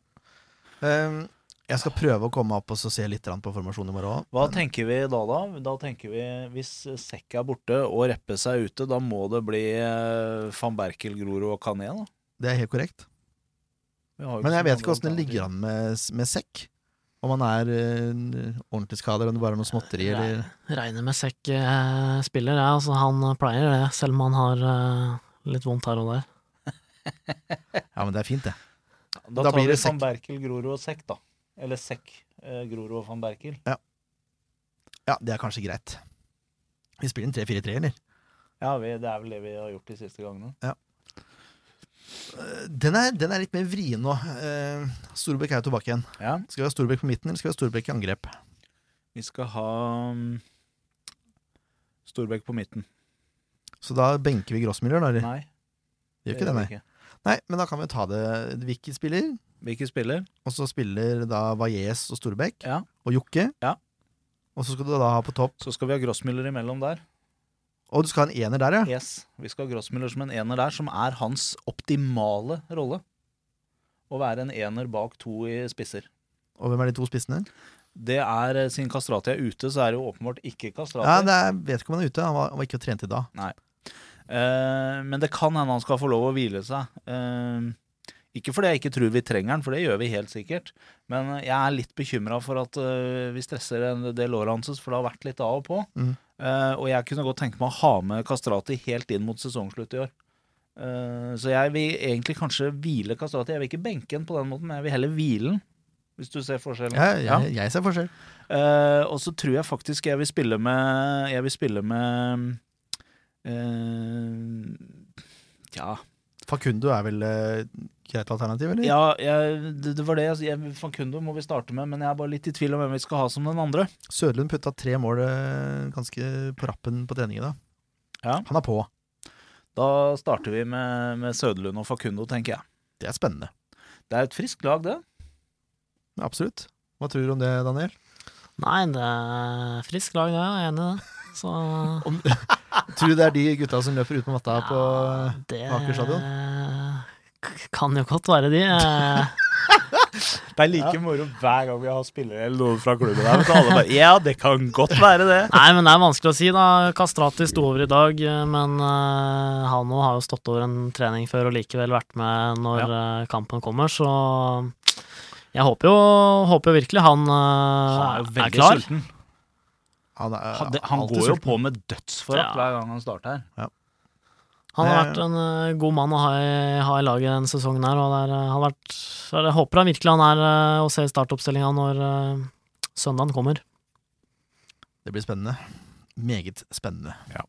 Um, jeg skal prøve å komme opp og se litt på formasjonen i morgen òg. Hva tenker vi da, da? Da tenker vi Hvis Sekk er borte og Reppe seg ute, da må det bli eh, van Berkel, Grorud og Kané, da. Det er helt korrekt. Men jeg vet ikke åssen det ligger an med, med sekk. Om han er uh, ordentlig skadet, eller om det bare er noe småtteri. Eller... Regner med Sekk uh, spiller, ja. Altså, han pleier det, selv om han har uh, litt vondt her og der. <laughs> Ja, men det er fint, det. Da, Da tar blir vi det van Berkel, Grorud og Sekk, da. Eller Sekk, eh, Grorud og van Berkel. Ja, det er kanskje greit. Vi spiller en 3-4-3, eller? Ja, vi, det er vel det vi har gjort de siste gangene. Ja. Den er, den er litt mer vrien nå. Eh, Storbekk er jo tilbake igjen. Ja, Skal vi ha Storbekk på midten, eller skal vi ha Storbekk i angrep? vi skal ha um, Storbekk på midten. Så da benker vi Grossmiller, da? Eller? Nei. Vi gjør ikke det, nei. Nei, men da kan vi ta det. Hvilken spiller, Hvilke spiller? og så spiller da Valles og Storbekk Ja. og Jokke. Ja. Og så skal du da ha på topp Så skal vi ha Grossmiller imellom der. Og du skal ha en ener der, ja? Yes, Vi skal ha Grossmiller som en ener der, som er hans optimale rolle. Å være en ener bak to i spisser. Og hvem er de to spissene? Det er, eh, Siden Kastrati er ute, så er det jo åpenbart ikke Kastrati. Ja, det er, vet ikke om han er ute. Han var, han var ikke trent i dag. Eh, men det kan hende han skal få lov å hvile seg. Eh, ikke fordi jeg ikke tror vi trenger den, for det gjør vi helt sikkert. Men jeg er litt bekymra for at eh, vi stresser en del låret hans, for det har vært litt av og på. Mm. Uh, og jeg kunne godt tenke meg å ha med Kastrati helt inn mot sesongslutt i år. Uh, så jeg vil egentlig kanskje hvile Kastrati. Jeg vil ikke benke den på den måten, men jeg vil heller hvile den. Hvis du ser forskjellen. Ja, jeg, jeg ser forskjell. Uh, og så tror jeg faktisk jeg vil spille med Jeg vil spille med eh, Ja, Fakundo er vel eh, greit alternativ, eller? ja jeg, det, det var det. Altså, jeg, Fankundo må vi starte med, men jeg er bare litt i tvil om hvem vi skal ha som den andre. Sødlund putta tre mål eh, ganske på rappen på trening i dag. Ja. Han er på. Da starter vi med, med Sødlund og Fakundo, tenker jeg. Det er spennende. Det er et friskt lag, det. Absolutt. Hva tror du om det, Daniel? Nei, det er frisk lag, det. Jeg er enig i det. Så <laughs> Tror du det er de gutta som løper ut på matta på ja, det Aker stadion? Kan jo godt være de. Eh, <laughs> Det er like moro hver gang vi har spillere eller noen fra klubben der. Alle bare, ja, det kan godt være det. Nei, men det er vanskelig å si, da. Kastrati sto over i dag, men uh, Hano har jo stått over en trening før og likevel vært med når eh, kampen kommer, så jeg håper jo, håper jo virkelig han, uh, Han er jo er veldig klar. sulten. Han, er, Han, han går jo sulten. på med dødsforakt Ja. hver gang han starter her. Han har vært en eh, god mann å ha i, ha i laget denne sesongen her, og det er, eh, har vært, jeg håper han virkelig han er eh, å se startoppstillinga når uh, søndagen kommer. Det blir spennende. Meget spennende. Ja.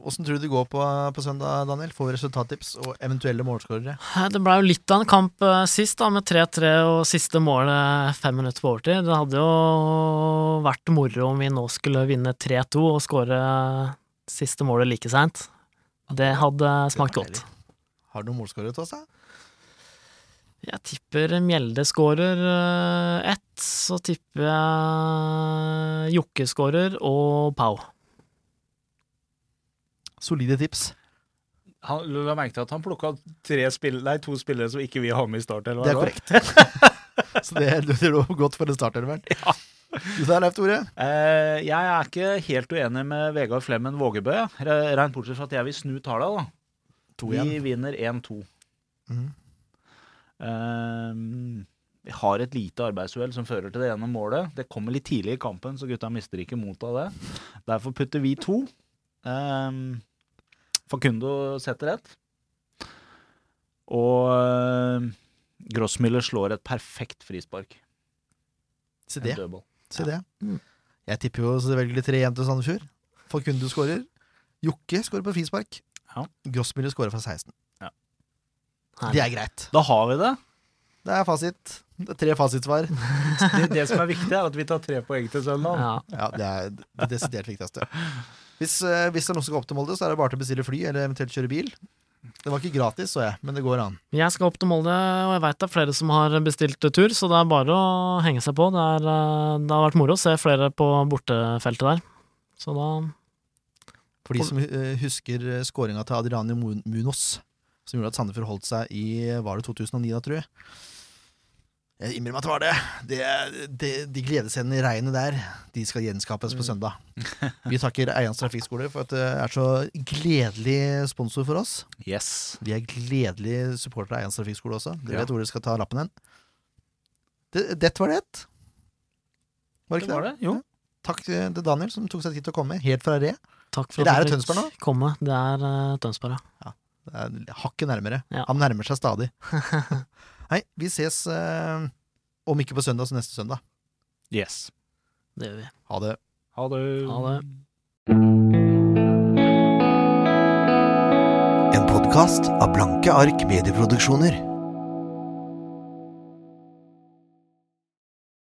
Åssen tror du det går på, på søndag, Daniel? Får vi resultattips og eventuelle målskårere? Det ble jo litt av en kamp sist, da, med 3-3 og siste målet fem minutter på overtid. Det hadde jo vært moro om vi nå skulle vinne 3-2 og skåre siste målet like seint. Det hadde smakt Det godt. Har du noen målskårer til oss? da? Jeg tipper Mjelde skårer eh, ett, så tipper jeg Jokke skårer og Pau. Solide tips. Han, du la merke til at han plukka tre spill, nei, to spillere som ikke vi har med i start. Eller hva Det er korrekt. <laughs> Så det, det lå godt for en startelveren. Ja. Du sa Leif Tore? Eh, jeg er ikke helt uenig med Vegard Flemmen Vågebø. Rent bortsett fra at jeg vil snu tallene. Vi vinner 1-2. Mm. Eh, vi har et lite arbeidsuhell som fører til det ene målet. Det kommer litt tidlig i kampen, så gutta mister ikke motet av det. Derfor putter vi to. Eh, Facundo setter ett. Og eh, Grossmiller slår et perfekt frispark. Se En det. dødball. Se det. Jeg tipper jo selvfølgelig 3-1 til Sandefjord. du skårer. Jokke skårer på frispark. Ja. Grossmiller skårer fra 16. Ja. Det er greit. Da har vi det. Det er fasit. Det er tre fasitsvar. <laughs> det. Det som er viktig, er at vi tar tre poeng til søndag. Ja. Ja, det er det desidert viktigste. Hvis, eh, hvis det er noen som skal opp til Molde, så er det bare til å bestille fly eller eventuelt kjøre bil. Det var ikke gratis, så jeg, men det går an. Jeg skal opp til Molde, og jeg veit det er flere som har bestilt tur, så det er bare å henge seg på. Det, er, eh, det har vært moro å se flere på bortefeltet der. Så da For de som eh, husker skåringa til Adriani Munos, Munoz, som gjorde at Sandefjord holdt seg i Var det 2009, da, tror jeg? Jeg innrømmer at det var det. det, det de gledesscenene i regnet der, de skal gjenskapes på søndag. <laughs> Vi takker Eians Trafikkskole for at det er så gledelig sponsor for oss. Yes. Vi er gledelige supportere av Eians Trafikkskole også. Dere Ja. vet hvor dere skal ta lappen hen. Det, det var det. Var det Det ikke var det? det. Jo. Takk til Daniel som tok seg tid til å komme, helt fra Re. takk for Eller er at det du Tønsberg nå? fikk komme. Det er uh, Tønsberg, ja. Det er hakket nærmere. Ja. Han nærmer seg stadig. <laughs> Nei, vi ses eh, om ikke på søndag, så neste søndag. Yes. Det gjør vi. Ha det. Ha det. Ha det. En podkast av Blanke ark medieproduksjoner.